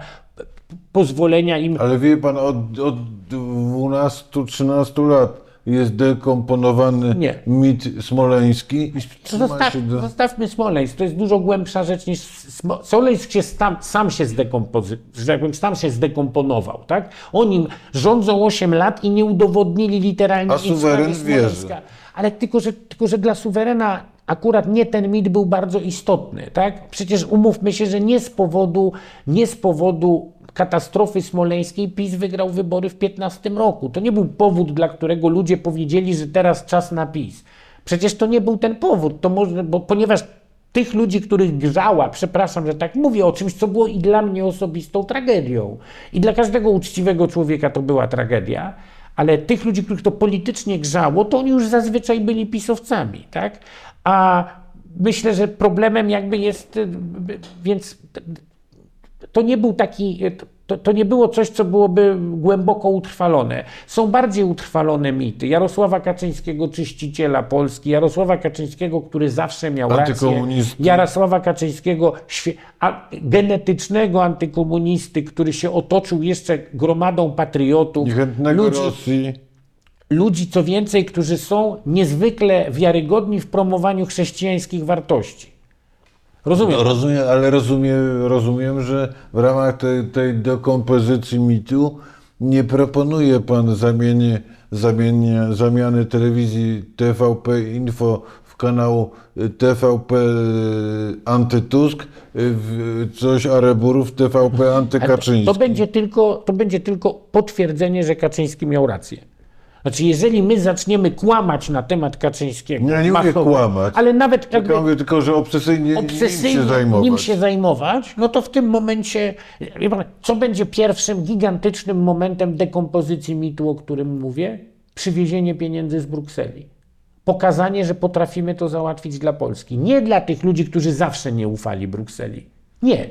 pozwolenia im Ale wie pan, od, od 12-13 lat jest dekomponowany Nie. mit smoleński. Zostaw, do... Zostawmy Smoleńsk, to jest dużo głębsza rzecz niż Smo- Smoleńsk się sam, sam się zdekompozy- tak sam się zdekomponował, tak? Oni rządzą 8 lat i nie udowodnili literalnie A suweren wierzy. Ale tylko że, tylko, że dla suwerena akurat nie ten mit był bardzo istotny, tak? Przecież umówmy się, że nie z powodu, nie z powodu katastrofy smoleńskiej PiS wygrał wybory w 15 roku. To nie był powód, dla którego ludzie powiedzieli, że teraz czas na PiS. Przecież to nie był ten powód, to może, bo ponieważ tych ludzi, których grzała, przepraszam, że tak mówię o czymś, co było i dla mnie osobistą tragedią. I dla każdego uczciwego człowieka to była tragedia, ale tych ludzi, których to politycznie grzało, to oni już zazwyczaj byli pisowcami, tak? A myślę, że problemem jakby jest, y, y, więc to nie był taki, to, to nie było coś, co byłoby głęboko utrwalone. Są bardziej utrwalone mity. Jarosława Kaczyńskiego, czyściciela Polski, Jarosława Kaczyńskiego, który zawsze miał rację. Jarosława Kaczyńskiego, genetycznego antykomunisty, który się otoczył jeszcze gromadą patriotów, Niechętnego ludzi, Rosji. ludzi, co więcej, którzy są niezwykle wiarygodni w promowaniu chrześcijańskich wartości. Rozumiem. No, rozumiem, ale rozumiem, rozumiem, że w ramach tej, tej dekompozycji mitu nie proponuje pan zamienie, zamienie, zamiany telewizji TVP Info w kanał TVP Antytusk, w coś Areburów TVP Antykaczyński. To, to, będzie tylko, to będzie tylko potwierdzenie, że Kaczyński miał rację. Znaczy, jeżeli my zaczniemy kłamać na temat Kaczyńskiego, Nie, nie mówię kłamać. ale nawet jakby Tylko mówię tylko, że obsesyjnie, obsesyjnie nim się zajmować. nim się zajmować, no to w tym momencie, co będzie pierwszym gigantycznym momentem dekompozycji mitu, o którym mówię? Przywiezienie pieniędzy z Brukseli. Pokazanie, że potrafimy to załatwić dla Polski. Nie dla tych ludzi, którzy zawsze nie ufali Brukseli. Nie.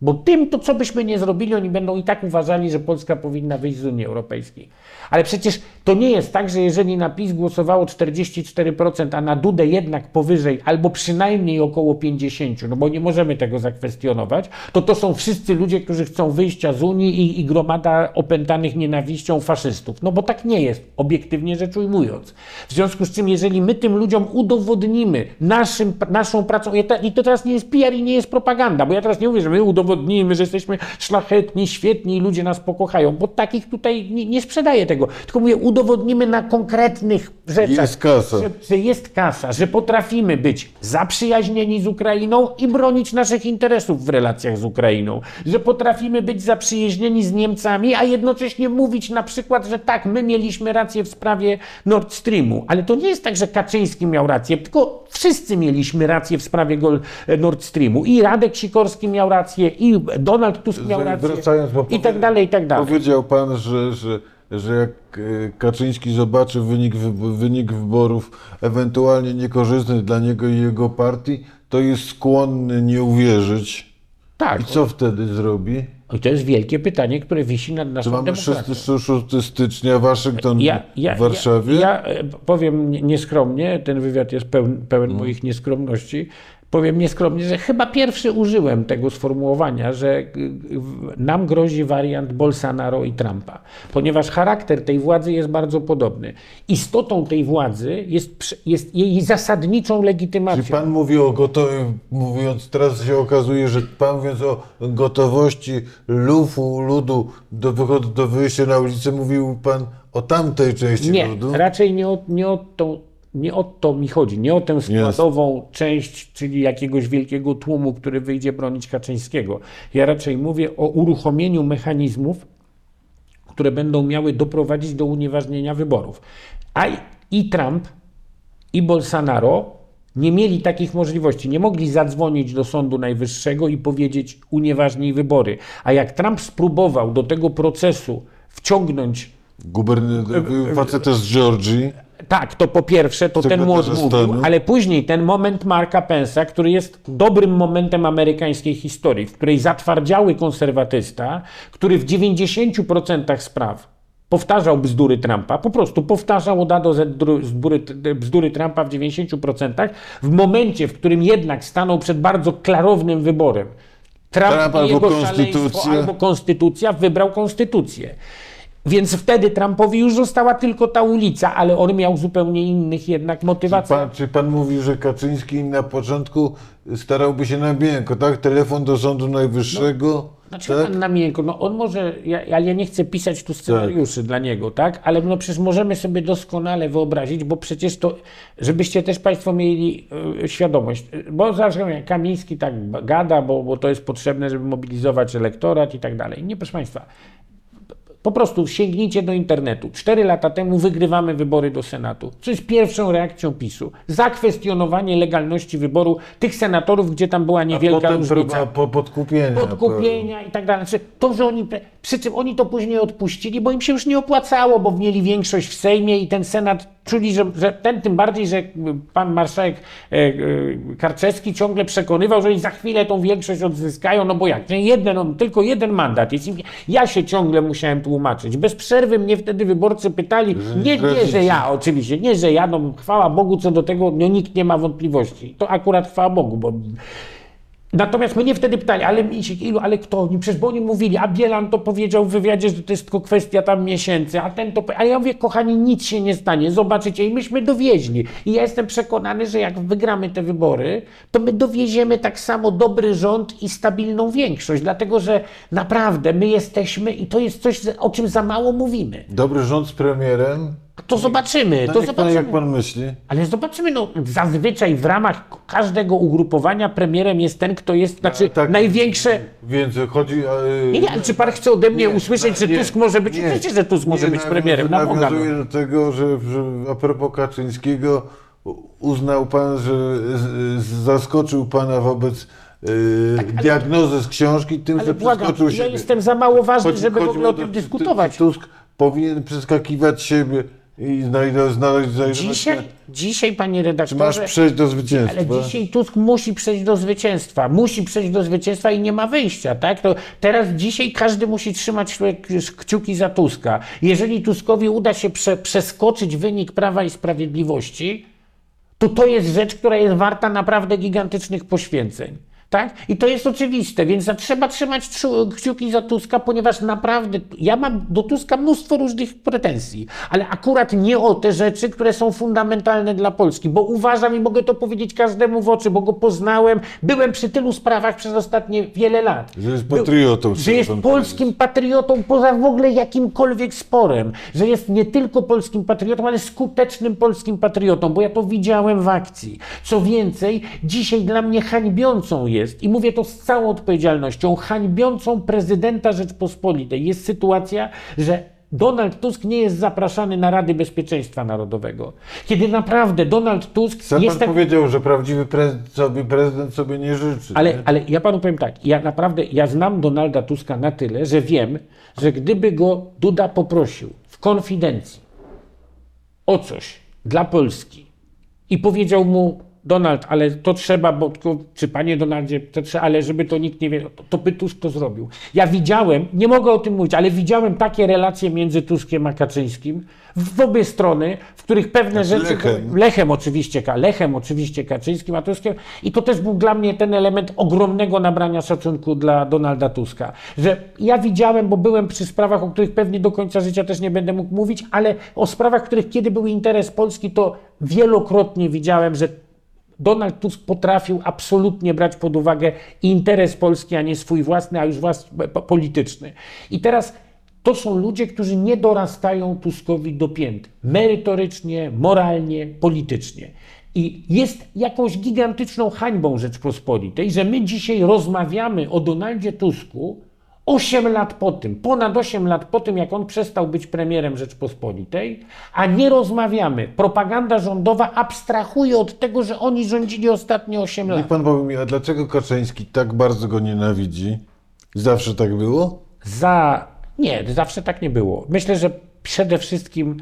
Bo tym, to co byśmy nie zrobili, oni będą i tak uważali, że Polska powinna wyjść z Unii Europejskiej. Ale przecież to nie jest tak, że jeżeli na PiS głosowało 44%, a na Dudę jednak powyżej, albo przynajmniej około 50%, no bo nie możemy tego zakwestionować, to to są wszyscy ludzie, którzy chcą wyjścia z Unii i, i gromada opętanych nienawiścią faszystów. No bo tak nie jest, obiektywnie rzecz ujmując. W związku z czym, jeżeli my tym ludziom udowodnimy naszym, naszą pracą, i to teraz nie jest PR i nie jest propaganda, bo ja teraz nie mówię, że my udowodnimy, że jesteśmy szlachetni, świetni i ludzie nas pokochają, bo takich tutaj nie, nie sprzedaję tego. Tylko mówię, udowodnimy na konkretnych rzeczach, Jest kasa. Że, jest kasa, że potrafimy być zaprzyjaźnieni z Ukrainą i bronić naszych interesów w relacjach z Ukrainą, że potrafimy być zaprzyjaźnieni z Niemcami, a jednocześnie mówić na przykład, że tak, my mieliśmy rację w sprawie Nord Streamu, ale to nie jest tak, że Kaczyński miał rację, tylko wszyscy mieliśmy rację w sprawie Nord Streamu. I Radek Sikorski miał rację, i Donald Tusk miał rację, i tak dalej, i tak dalej. Powiedział pan, że, że, że jak e, Kaczyński zobaczy wynik, wynik wyborów ewentualnie niekorzystny dla niego i jego partii, to jest skłonny nie uwierzyć. Tak, I co wtedy zrobi? i to jest wielkie pytanie, które wisi nad Czy naszą mamy demokracją. 6, 6 stycznia Waszyngton Ja, ja, w Warszawie? Ja, ja e, powiem nie- nieskromnie, ten wywiad jest pełen, pełen Mm. moich nieskromności. Powiem nieskromnie, że chyba pierwszy użyłem tego sformułowania, że y, y, nam grozi wariant Bolsonaro i Trumpa, ponieważ charakter tej władzy jest bardzo podobny. Istotą tej władzy jest, jest jej zasadniczą legitymacją. Czy pan mówi o gotowym, mówiąc, teraz się okazuje, że pan mówiąc o gotowości lufu, ludu do, do wyjścia na ulicę, mówił pan o tamtej części Nie, ludu? raczej nie o, nie o tą. Nie o to mi chodzi, nie o tę składową część, czyli jakiegoś wielkiego tłumu, który wyjdzie bronić Kaczyńskiego. Ja raczej mówię o uruchomieniu mechanizmów, które będą miały doprowadzić do unieważnienia wyborów. A i- Trump, i Bolsonaro nie mieli takich możliwości. Nie mogli zadzwonić do Sądu Najwyższego i powiedzieć unieważnij wybory. A jak Trump spróbował do tego procesu wciągnąć Gubernator, z Georgii, tak, to po pierwsze, to ten odmówił, stanu. ale później ten moment Marka Pensa, który jest dobrym momentem amerykańskiej historii, w której zatwardziały konserwatysta, który w 90% spraw powtarzał bzdury Trumpa, po prostu powtarzał od A do Z bzdury, bzdury Trumpa w 90%, w momencie, w którym jednak stanął przed bardzo klarownym wyborem. Trump, Trump i albo jego konstytucja. szaleństwo, albo konstytucja, wybrał konstytucję. Więc wtedy Trumpowi już została tylko ta ulica, ale on miał zupełnie innych jednak motywacji. pan, czy pan mówi, że Kaczyński na początku starałby się na miękko, tak? Telefon do Sądu Najwyższego, Znaczy tak? pan na miękko, no on może, ja, ale ja nie chcę pisać tu scenariuszy dla niego, tak? Ale no przecież możemy sobie doskonale wyobrazić, bo przecież to, żebyście też Państwo mieli e, świadomość, bo jak Kamiński tak gada, bo, bo to jest potrzebne, żeby mobilizować elektorat i tak dalej. Nie, proszę Państwa, po prostu sięgnijcie do internetu. Cztery lata temu wygrywamy wybory do Senatu. Co jest pierwszą reakcją PiSu? Zakwestionowanie legalności wyboru tych senatorów, gdzie tam była niewielka różnica po, podkupienia. podkupienia i tak dalej. Znaczy, to, że oni, przy czym oni to później odpuścili, bo im się już nie opłacało, bo mieli większość w Sejmie i ten Senat czuli, że, że ten tym bardziej, że pan marszałek e, e, Karczewski ciągle przekonywał, że oni za chwilę tą większość odzyskają, no bo jak, jeden, no, tylko jeden mandat jest. Ja się ciągle musiałem tłumaczyć. Bez przerwy mnie wtedy wyborcy pytali, nie, nie, że ja oczywiście, nie, że ja, no chwała Bogu, co do tego, no nikt nie ma wątpliwości. To akurat chwała Bogu, bo Natomiast mnie wtedy pytali, ale Misiek, ilu, ale kto? Oni przecież, bo oni mówili, a Bielan to powiedział w wywiadzie, że to jest tylko kwestia tam miesięcy, a ten to... A ja mówię, kochani, nic się nie stanie, zobaczycie i myśmy dowieźli. I ja jestem przekonany, że jak wygramy te wybory, to my dowieziemy tak samo dobry rząd i stabilną większość, dlatego że naprawdę my jesteśmy i to jest coś, o czym za mało mówimy. Dobry rząd z premierem. To zobaczymy, to pan, zobaczymy. jak pan myśli? Ale zobaczymy, no zazwyczaj w ramach każdego ugrupowania premierem jest ten, kto jest, znaczy tak. największe... Więc chodzi... e, Nie, nie, ale czy pan chce ode mnie Nie, usłyszeć, że nie, Tusk może być? nie. Oczywiście, że Tusk może Nie, być premierem. Na no. Nawiązuję do tego, że, że a propos Kaczyńskiego uznał pan, że z, z, zaskoczył pana wobec e, diagnozy z książki tym, Tak, Ale że błagam, przeskoczył ja siebie. jestem za mało ważny, Chodzi- żeby w ogóle o tym dyskutować. Tusk powinien przeskakiwać siebie i znaleźć, znajdować Dzisiaj, dzisiaj, panie Czy masz redaktorze, przejść do zwycięstwa? ale dzisiaj Tusk musi przejść do zwycięstwa. Musi przejść do zwycięstwa i nie ma wyjścia, tak? To teraz dzisiaj każdy musi trzymać kciuki za Tuska. Jeżeli Tuskowi uda się prze, przeskoczyć wynik Prawa i Sprawiedliwości, to to jest rzecz, która jest warta naprawdę gigantycznych poświęceń. Tak? I to jest oczywiste, więc trzeba trzymać kciuki za Tuska, ponieważ naprawdę ja mam do Tuska mnóstwo różnych pretensji, ale akurat nie o te rzeczy, które są fundamentalne dla Polski, bo uważam i mogę to powiedzieć każdemu w oczy, bo go poznałem, byłem przy tylu sprawach przez ostatnie wiele lat. Że jest patriotą. Że jest polskim patriotą poza w ogóle jakimkolwiek sporem. Że jest nie tylko polskim patriotą, ale skutecznym polskim patriotą, bo ja to widziałem w akcji. Co więcej, dzisiaj dla mnie hańbiącą jest, i mówię to z całą odpowiedzialnością, hańbiącą prezydenta Rzeczpospolitej jest sytuacja, że Donald Tusk nie jest zapraszany na Rady Bezpieczeństwa Narodowego. Kiedy naprawdę Donald Tusk Sam jest pan tak... powiedział, że prawdziwy prezydent sobie, prezydent sobie nie życzy. Ale, nie? ale ja panu powiem tak, ja naprawdę, ja znam Donalda Tuska na tyle, że wiem, że gdyby go Duda poprosił w konfidencji o coś dla Polski i powiedział mu, Donald, ale to trzeba, bo czy panie Donaldzie, to trzeba, ale żeby to nikt nie wiedział, to, to by Tusk to zrobił. Ja widziałem, nie mogę o tym mówić, ale widziałem takie relacje między Tuskiem a Kaczyńskim w, obie strony, w których pewne rzeczy... Lechem. Lechem oczywiście, Lechem oczywiście Kaczyńskim, a Tuskiem. I to też był dla mnie ten element ogromnego nabrania szacunku dla Donalda Tuska. Że ja widziałem, bo byłem przy sprawach, o których pewnie do końca życia też nie będę mógł mówić, ale o sprawach, których kiedy był interes Polski, to wielokrotnie widziałem, że Donald Tusk potrafił absolutnie brać pod uwagę interes Polski, a nie swój własny, a już własny po- polityczny. I teraz to są ludzie, którzy nie dorastają Tuskowi do pięt. Merytorycznie, moralnie, politycznie. I jest jakąś gigantyczną hańbą Rzeczpospolitej, że my dzisiaj rozmawiamy o Donaldzie Tusku 8 lat po tym, ponad 8 lat po tym, jak on przestał być premierem Rzeczpospolitej, a nie rozmawiamy. Propaganda rządowa abstrahuje od tego, że oni rządzili ostatnie 8 lat. Niech pan powie mi, a dlaczego Kaczyński tak bardzo go nienawidzi? Zawsze tak było? za. Nie, zawsze tak nie było. Myślę, że przede wszystkim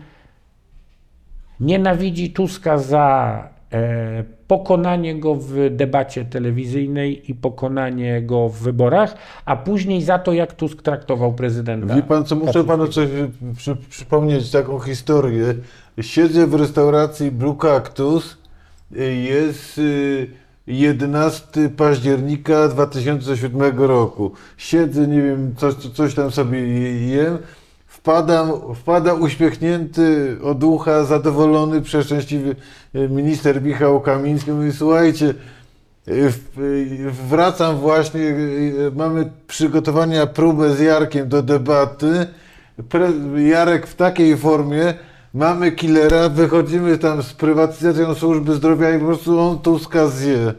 nienawidzi Tuska za e, pokonanie go w debacie telewizyjnej i pokonanie go w wyborach, a później za to, jak Tusk traktował prezydenta. Wie pan co, muszę panu coś przy, przypomnieć, taką historię. Siedzę w restauracji Blue Cactus, y, jest y, 11 października 2007 roku. Siedzę, nie wiem, coś, coś tam sobie je- jem, wpadam, wpada uśmiechnięty od ucha, zadowolony, przeszczęśliwy y, minister Michał Kamiński, mówi, słuchajcie, w- y, Wracam właśnie, mamy przygotowania, próbę z Jarkiem do debaty. Jarek w takiej formie, mamy killera, wychodzimy tam z prywatyzacją służby zdrowia i po prostu on Tuska zje.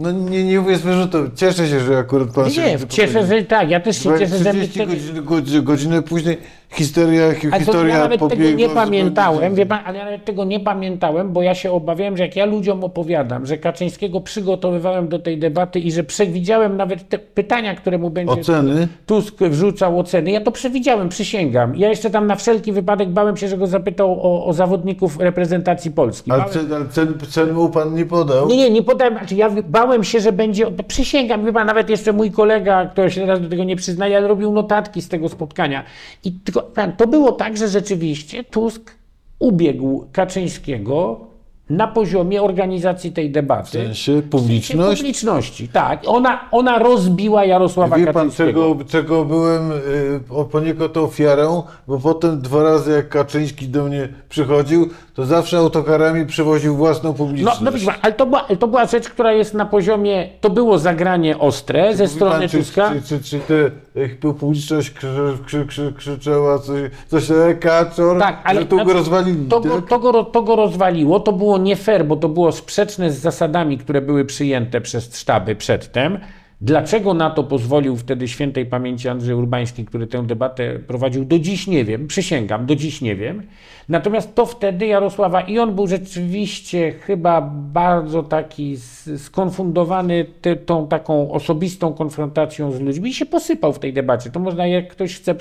No nie, nie powiedzmy, że to, cieszę się, że akurat pan Nie, się nie, cieszę, że tak, ja też się cieszę, że my 30 wtedy... godzin, godzin, godzinę później historia, historia ja nawet tego nie pamiętałem, wie pan, ale ja nawet tego nie pamiętałem, bo ja się obawiałem, że jak ja ludziom opowiadam, że Kaczyńskiego przygotowywałem do tej debaty i że przewidziałem nawet te pytania, które mu będzie Oceny? Tusk wrzucał oceny. Ja to przewidziałem, przysięgam. Ja jeszcze tam na wszelki wypadek bałem się, że go zapytał o, o zawodników reprezentacji Polski. Ale, cen, ale cen, cen mu pan nie podał? nie, nie, nie podałem. Znaczy ja bałem się, że będzie. Przysięgam, chyba nawet jeszcze mój kolega, który się teraz do tego nie przyznaje, ale robił notatki z tego spotkania. I tylko pan, to było tak, że rzeczywiście Tusk ubiegł Kaczyńskiego na poziomie organizacji tej debaty. W sensie publiczność? Publiczności, tak. Ona, ona rozbiła Jarosława Wie pan, Kaczyńskiego. czego, czego byłem y, poniekąd ofiarą, bo potem dwa razy jak Kaczyński do mnie przychodził, to zawsze autokarami przywoził własną No, publiczność. no widzi pan, ale to była, to była rzecz, która jest na poziomie, to było zagranie ostre ze strony pan, czy, Tuska. Czy, czy, czy te, publiczność krzy, krzy, krzy, krzyczała coś, coś e, kaczor, Tak, ale że tu go znaczy, rozwalili, To go, tak? to, go, to go rozwaliło, to było nie fair, bo to było sprzeczne z zasadami, które były przyjęte przez sztaby przedtem. Dlaczego na to pozwolił wtedy świętej pamięci Andrzej Urbański, który tę debatę prowadził, do dziś nie wiem, przysięgam, do dziś nie wiem. Natomiast to wtedy Jarosława i on był rzeczywiście chyba bardzo taki skonfundowany ty, tą taką osobistą konfrontacją z ludźmi i się posypał w tej debacie. To można, jak ktoś chce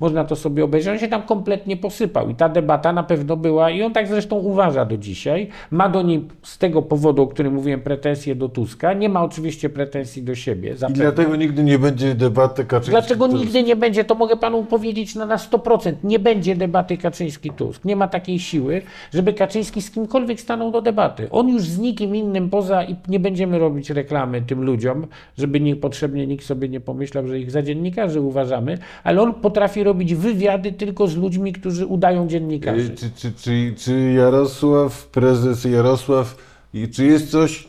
można to sobie obejrzeć. On się tam kompletnie posypał i ta debata na pewno była i on tak zresztą uważa do dzisiaj. Ma do niej z tego powodu, o którym mówiłem, pretensje do Tuska. Nie ma oczywiście pretensji do siebie. I zapewne. dlatego nigdy nie będzie debaty Kaczyński. Dlaczego nigdy nie będzie, to mogę panu powiedzieć na, na 100%. Nie będzie debaty Kaczyński-Tusk. Nie ma takiej siły, żeby Kaczyński z kimkolwiek stanął do debaty. On już z nikim innym poza i nie będziemy robić reklamy tym ludziom, żeby niepotrzebnie nikt sobie nie pomyślał, że ich za dziennikarzy uważamy, ale on potrafi robić wywiady tylko z ludźmi, którzy udają dziennikarzy. Czy, czy, czy, czy Jarosław, prezes Jarosław, i czy jest coś,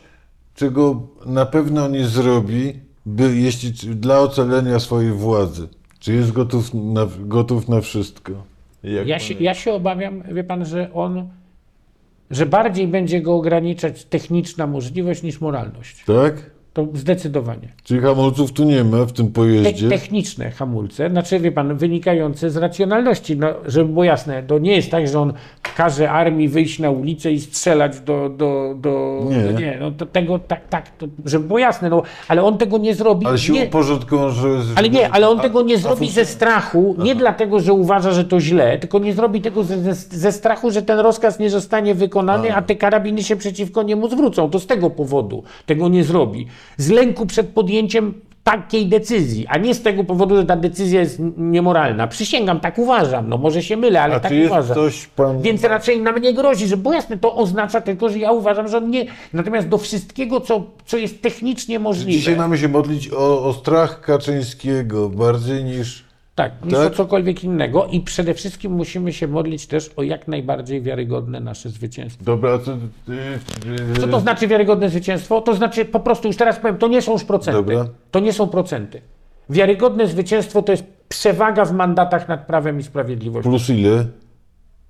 czego na pewno nie zrobi, by, jeśli, dla ocalenia swojej władzy? Czy jest gotów na, gotów na wszystko? Ja się, ja się obawiam, wie pan, że on, że bardziej będzie go ograniczać techniczna możliwość niż moralność. Tak? To zdecydowanie. Czyli hamulców tu nie ma w tym Te, pojeździe? techniczne hamulce, znaczy wie pan, wynikające z racjonalności. No, żeby było jasne, to nie jest tak, że on każe armii wyjść na ulicę i strzelać do. do, do Nie. nie no to tego tak, tak, to, żeby było jasne, no, ale on tego nie zrobi. Ale nie, porządku, że... ale nie, ale on a- tego nie a zrobi ze strachu, nie dlatego, że uważa, że to źle, tylko nie zrobi tego ze, ze, ze strachu, że ten rozkaz nie zostanie wykonany, a te karabiny się przeciwko niemu zwrócą. To z tego powodu tego nie zrobi. Z lęku przed podjęciem takiej decyzji, a nie z tego powodu, że ta decyzja jest niemoralna. Przysięgam, tak uważam. No może się mylę, ale A tak czy jest uważam. pan... Więc raczej nam nie grozi, że bo jasne, to oznacza tylko, że ja uważam, że on nie. Natomiast do wszystkiego, co, co jest technicznie możliwe. Dzisiaj mamy się modlić o, o strach Kaczyńskiego bardziej niż... Tak, niż Tak? o cokolwiek innego i przede wszystkim musimy się modlić też o jak najbardziej wiarygodne nasze zwycięstwo. Dobra, y, Co to znaczy wiarygodne zwycięstwo? To znaczy po prostu, już teraz powiem, to nie są już procenty. Dobra. To nie są procenty. Wiarygodne zwycięstwo to jest przewaga w mandatach nad Prawem i Sprawiedliwością. Plus ile?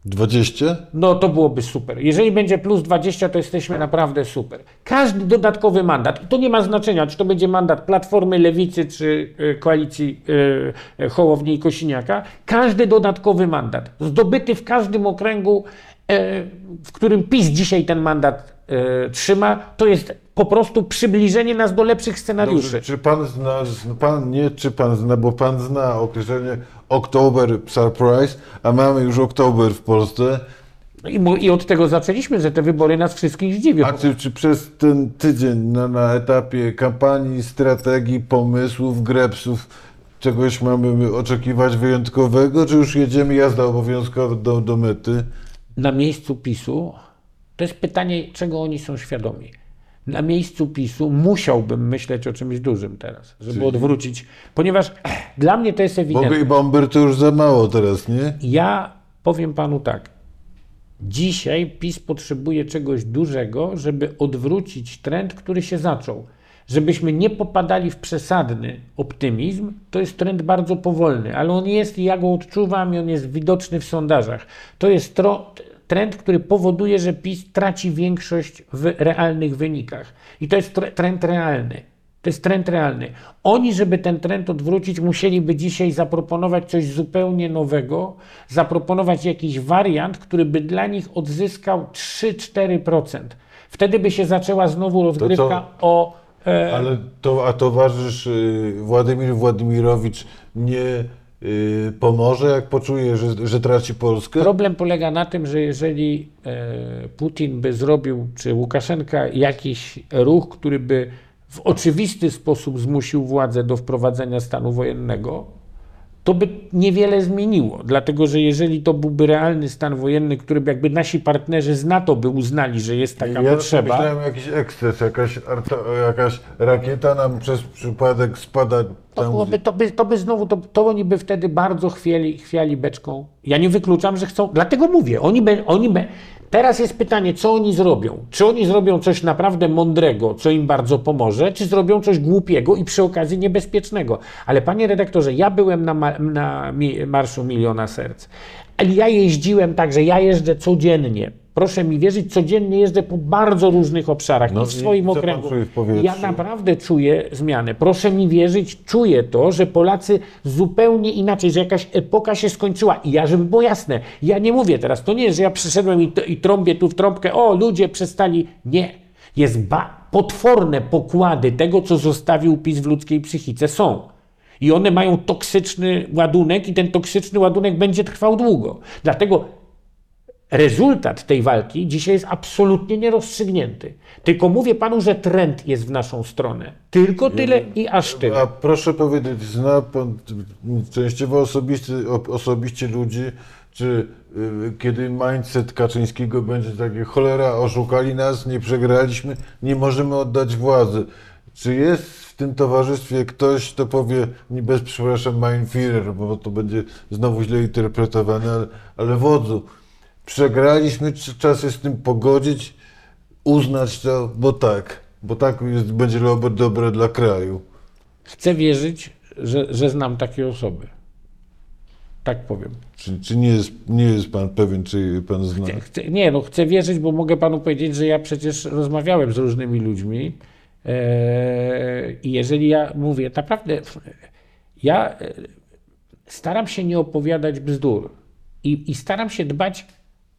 20? No to byłoby super. Jeżeli będzie plus 20, to jesteśmy naprawdę super. Każdy dodatkowy mandat, to nie ma znaczenia, czy to będzie mandat Platformy, Lewicy, czy y, koalicji y, Hołowni i Kosiniaka, każdy dodatkowy mandat, zdobyty w każdym okręgu, w którym PiS dzisiaj ten mandat y, trzyma, to jest po prostu przybliżenie nas do lepszych scenariuszy. Dobrze, czy pan zna, pan nie czy pan zna, bo pan zna określenie Oktober Surprise, a mamy już Oktober w Polsce. I, mu- I od tego zaczęliśmy, że te wybory nas wszystkich zdziwią. A czy, czy przez ten tydzień na, na etapie kampanii, strategii, pomysłów, grepsów czegoś mamy oczekiwać wyjątkowego, czy już jedziemy jazda obowiązkowa do, do mety? Na miejscu PiSu, to jest pytanie, czego oni są świadomi. Na miejscu PiSu musiałbym myśleć o czymś dużym teraz, żeby odwrócić, ponieważ dla mnie to jest ewidentne. Boga i bomber to już za mało teraz, nie? Ja powiem panu tak. Dzisiaj PiS potrzebuje czegoś dużego, żeby odwrócić trend, który się zaczął. Żebyśmy nie popadali w przesadny optymizm, to jest trend bardzo powolny, ale on jest i ja go odczuwam i on jest widoczny w sondażach. To jest trend, który powoduje, że PiS traci większość w realnych wynikach. I to jest tre- trend realny. To jest trend realny. Oni, żeby ten trend odwrócić, musieliby dzisiaj zaproponować coś zupełnie nowego, zaproponować jakiś wariant, który by dla nich odzyskał 3-4%. Wtedy by się zaczęła znowu rozgrywka o. E, Ale to, a towarzysz y, Władimir Władimirowicz nie y, pomoże, jak poczuje, że, że traci Polskę? Problem polega na tym, że jeżeli e, Putin by zrobił, czy Łukaszenka, jakiś ruch, który by w oczywisty sposób zmusił władzę do wprowadzenia stanu wojennego, to by niewiele zmieniło. Dlatego, że jeżeli to byłby realny stan wojenny, który by jakby nasi partnerzy z NATO by uznali, że jest taka ja potrzeba, myślałem jakiś eksces, jakaś, jakaś rakieta nam przez przypadek spada to, byłoby, to, by, to by znowu, to, to oni by wtedy bardzo chwiali, chwiali beczką. Ja nie wykluczam, że chcą, dlatego mówię, oni by, oni by, teraz jest pytanie, co oni zrobią? Czy oni zrobią coś naprawdę mądrego, co im bardzo pomoże, czy zrobią coś głupiego i przy okazji niebezpiecznego? Ale panie redaktorze, ja byłem na, ma, na Marszu Miliona Serc. Ja jeździłem tak, że ja jeżdżę codziennie. Proszę mi wierzyć, codziennie jeżdżę po bardzo różnych obszarach No i w swoim okręgu. Ja naprawdę czuję zmianę. Proszę mi wierzyć, czuję to, że Polacy zupełnie inaczej, że jakaś epoka się skończyła. I ja, żeby było jasne, ja nie mówię teraz, to nie jest, że ja przyszedłem i, i trąbię tu w trąbkę, o, ludzie przestali. Nie. Jest ba- potworne pokłady tego, co zostawił PiS w ludzkiej psychice są. I one mają toksyczny ładunek i ten toksyczny ładunek będzie trwał długo. Dlatego rezultat tej walki dzisiaj jest absolutnie nierozstrzygnięty. Tylko mówię panu, że trend jest w naszą stronę. Tylko tyle i aż tyle. A proszę powiedzieć, zna pan częściowo osobiście, o- osobiście ludzi, czy y, kiedy mindset Kaczyńskiego będzie taki, cholera, oszukali nas, nie przegraliśmy, nie możemy oddać władzy. Czy jest w tym towarzystwie ktoś, kto powie, nie bez przepraszam, mein Führer, bo to będzie znowu źle interpretowane, ale, ale wodzu, przegraliśmy, czas jest z tym pogodzić, uznać to, bo tak, bo tak jest, będzie dobre, dobre dla kraju. Chcę wierzyć, że, że znam takie osoby. Tak powiem. Czy, czy nie, jest, nie jest pan pewien, czy pan zna? Chcę, chcę, nie, no chcę wierzyć, bo mogę panu powiedzieć, że ja przecież rozmawiałem z różnymi ludźmi e, i jeżeli ja mówię, naprawdę, ja e, staram się nie opowiadać bzdur i, i staram się dbać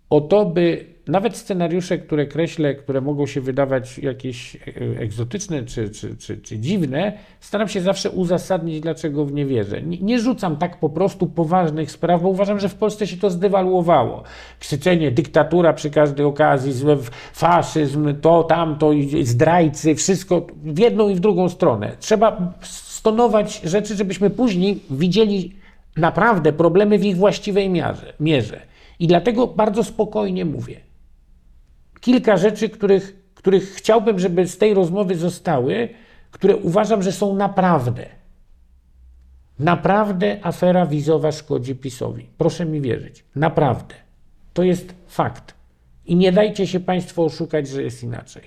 o to, by nawet scenariusze, które kreślę, które mogą się wydawać jakieś e, egzotyczne czy, czy, czy, czy dziwne, staram się zawsze uzasadnić, dlaczego w nie wierzę. Nie, nie rzucam tak po prostu poważnych spraw, bo uważam, że w Polsce się to zdewaluowało. Krzyczenie, dyktatura przy każdej okazji, złe, faszyzm, to, tamto, zdrajcy, wszystko w jedną i w drugą stronę. Trzeba stonować rzeczy, żebyśmy później widzieli naprawdę problemy w ich właściwej mierze. I dlatego bardzo spokojnie mówię. Kilka rzeczy, których, których chciałbym, żeby z tej rozmowy zostały, które uważam, że są naprawdę. Naprawdę afera wizowa szkodzi PiSowi. Proszę mi wierzyć. Naprawdę. To jest fakt. I nie dajcie się Państwo oszukać, że jest inaczej.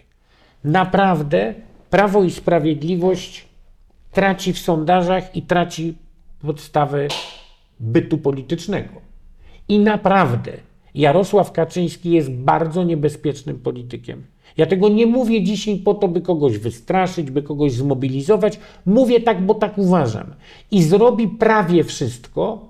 Naprawdę Prawo i Sprawiedliwość traci w sondażach i traci podstawę bytu politycznego. I naprawdę Jarosław Kaczyński jest bardzo niebezpiecznym politykiem. Ja tego nie mówię dzisiaj po to, by kogoś wystraszyć, by kogoś zmobilizować. Mówię tak, bo tak uważam. I zrobi prawie wszystko,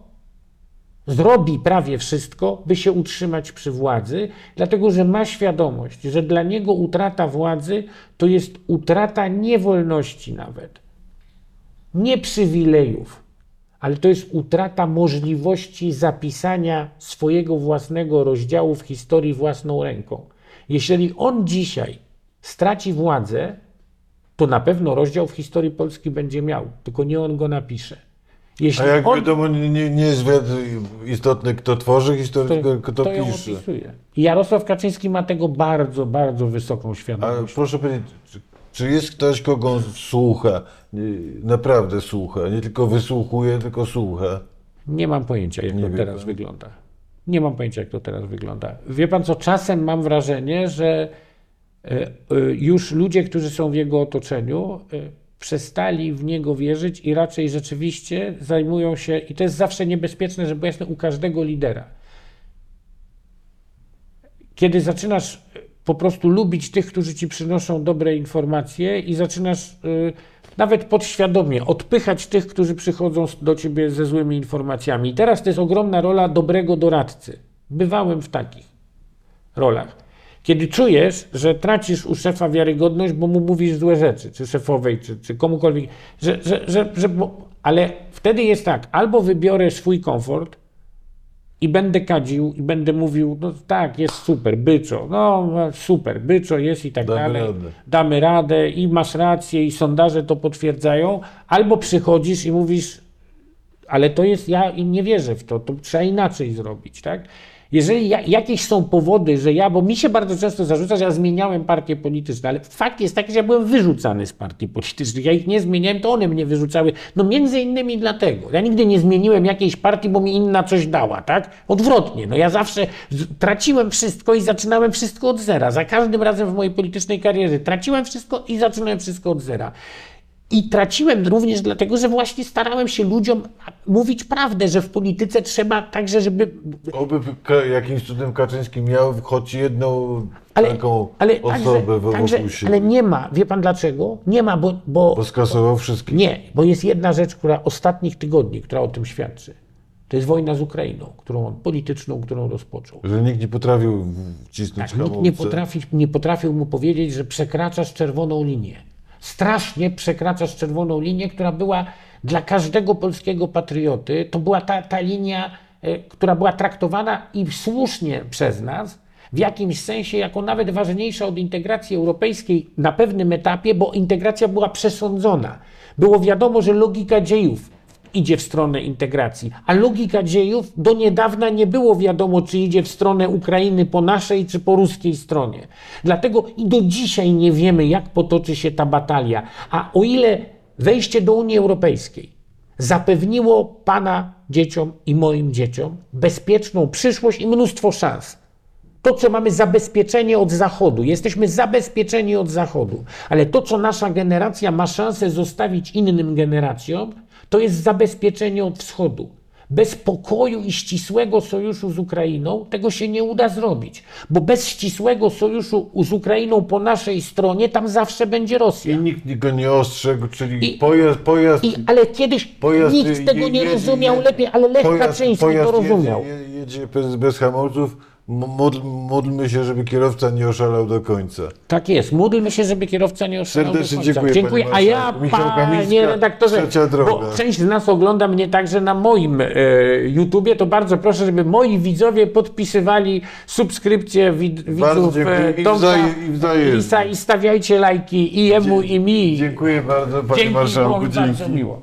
zrobi prawie wszystko, by się utrzymać przy władzy, dlatego że ma świadomość, że dla niego utrata władzy to jest utrata nie wolności nawet, nie przywilejów, ale to jest utrata możliwości zapisania swojego własnego rozdziału w historii własną ręką. Jeżeli on dzisiaj straci władzę, to na pewno rozdział w historii Polski będzie miał, tylko nie on go napisze. Jeśli A jak on, wiadomo, nie, nie jest istotne, kto tworzy historię, kto to ją pisze. I Jarosław Kaczyński ma tego bardzo, bardzo wysoką Ale świadomość. proszę powiedzieć, czy, jest ktoś, kogo słucha, naprawdę słucha, nie tylko wysłuchuje, tylko słucha? Nie mam pojęcia, jak Nie to teraz pan. wygląda. Nie mam pojęcia, jak to teraz wygląda. Wie pan co, czasem mam wrażenie, że e, e, już ludzie, którzy są w jego otoczeniu, e, przestali w niego wierzyć i raczej rzeczywiście zajmują się, i to jest zawsze niebezpieczne, żeby jasne u każdego lidera. Kiedy zaczynasz po prostu lubić tych, którzy ci przynoszą dobre informacje i zaczynasz y, nawet podświadomie odpychać tych, którzy przychodzą do ciebie ze złymi informacjami. I teraz to jest ogromna rola dobrego doradcy. Bywałem w takich rolach. Kiedy czujesz, że tracisz u szefa wiarygodność, bo mu mówisz złe rzeczy, czy szefowej, czy, czy komukolwiek, że, że, że, że ale wtedy jest tak, albo wybiorę swój komfort, i będę kadził i będę mówił, no tak, jest super, byczo, no super, byczo jest i tak Damy dalej. radę. Damy radę i masz rację i sondaże to potwierdzają, albo przychodzisz i mówisz, ale to jest, ja i nie wierzę w to, to trzeba inaczej zrobić, tak? Jeżeli ja, jakieś są powody, że ja, bo mi się bardzo często zarzuca, że ja zmieniałem partie polityczne, ale fakt jest taki, że ja byłem wyrzucany z partii politycznych. Ja ich nie zmieniałem, to one mnie wyrzucały. No między innymi dlatego. Ja nigdy nie zmieniłem jakiejś partii, bo mi inna coś dała, tak? Odwrotnie. No ja zawsze traciłem wszystko i zaczynałem wszystko od zera. Za każdym razem w mojej politycznej karierze traciłem wszystko i zaczynałem wszystko od zera. I traciłem również dlatego, że właśnie starałem się ludziom mówić prawdę, że w polityce trzeba także, żeby. Oby jakimś cudem Kaczyński miał choć jedną Ale, taką ale, osobę także, także, siebie. ale nie ma. Wie pan dlaczego? Nie ma, bo, bo Bo skasował wszystkich. nie, bo jest jedna rzecz, która ostatnich tygodni, która o tym świadczy. To jest wojna z Ukrainą, którą on, polityczną, którą rozpoczął. Że nikt nie potrafił wcisnąć Tak, nikt nie, potrafi, nie potrafił mu powiedzieć, że przekraczasz czerwoną linię. Strasznie przekraczasz czerwoną linię, która była dla każdego polskiego patrioty, to była ta, ta linia, e, która była traktowana i słusznie przez nas, w jakimś sensie jako nawet ważniejsza od integracji europejskiej na pewnym etapie, bo integracja była przesądzona. Było wiadomo, że logika dziejów idzie w stronę integracji, a logika dziejów do niedawna nie było wiadomo, czy idzie w stronę Ukrainy po naszej, czy po ruskiej stronie. Dlatego i do dzisiaj nie wiemy, jak potoczy się ta batalia. A o ile wejście do Unii Europejskiej zapewniło Pana dzieciom i moim dzieciom bezpieczną przyszłość i mnóstwo szans, to, co mamy zabezpieczenie od Zachodu, jesteśmy zabezpieczeni od Zachodu, ale to, co nasza generacja ma szansę zostawić innym generacjom, to jest zabezpieczenie od Wschodu. Bez pokoju i ścisłego sojuszu z Ukrainą tego się nie uda zrobić, bo bez ścisłego sojuszu z Ukrainą po naszej stronie tam zawsze będzie Rosja. I nikt go nie ostrzegł, czyli I- pojazd, pojazd, I, ale kiedyś pojazd nikt tego nie jedzie- rozumiał je- lepiej, ale Lech Kaczyński to rozumiał. Jedzie, je- jedzie bez, bez hamulców. M- Módl, módlmy się, żeby kierowca nie oszalał do końca. Tak jest. Módlmy się, żeby kierowca nie oszalał do Serdecznie końca. dziękuję, dziękuję. A ja, panie redaktorze, bo część z nas ogląda mnie także na moim e, YouTubie, to bardzo proszę, żeby moi widzowie podpisywali subskrypcję wid, Bardzo widzów dziękuję. e, I Tomka i. Lisa i stawiajcie lajki i jemu, i mi. Dziękuję bardzo, panie Dzięki, marszałku. mi bardzo Dzięki. miło.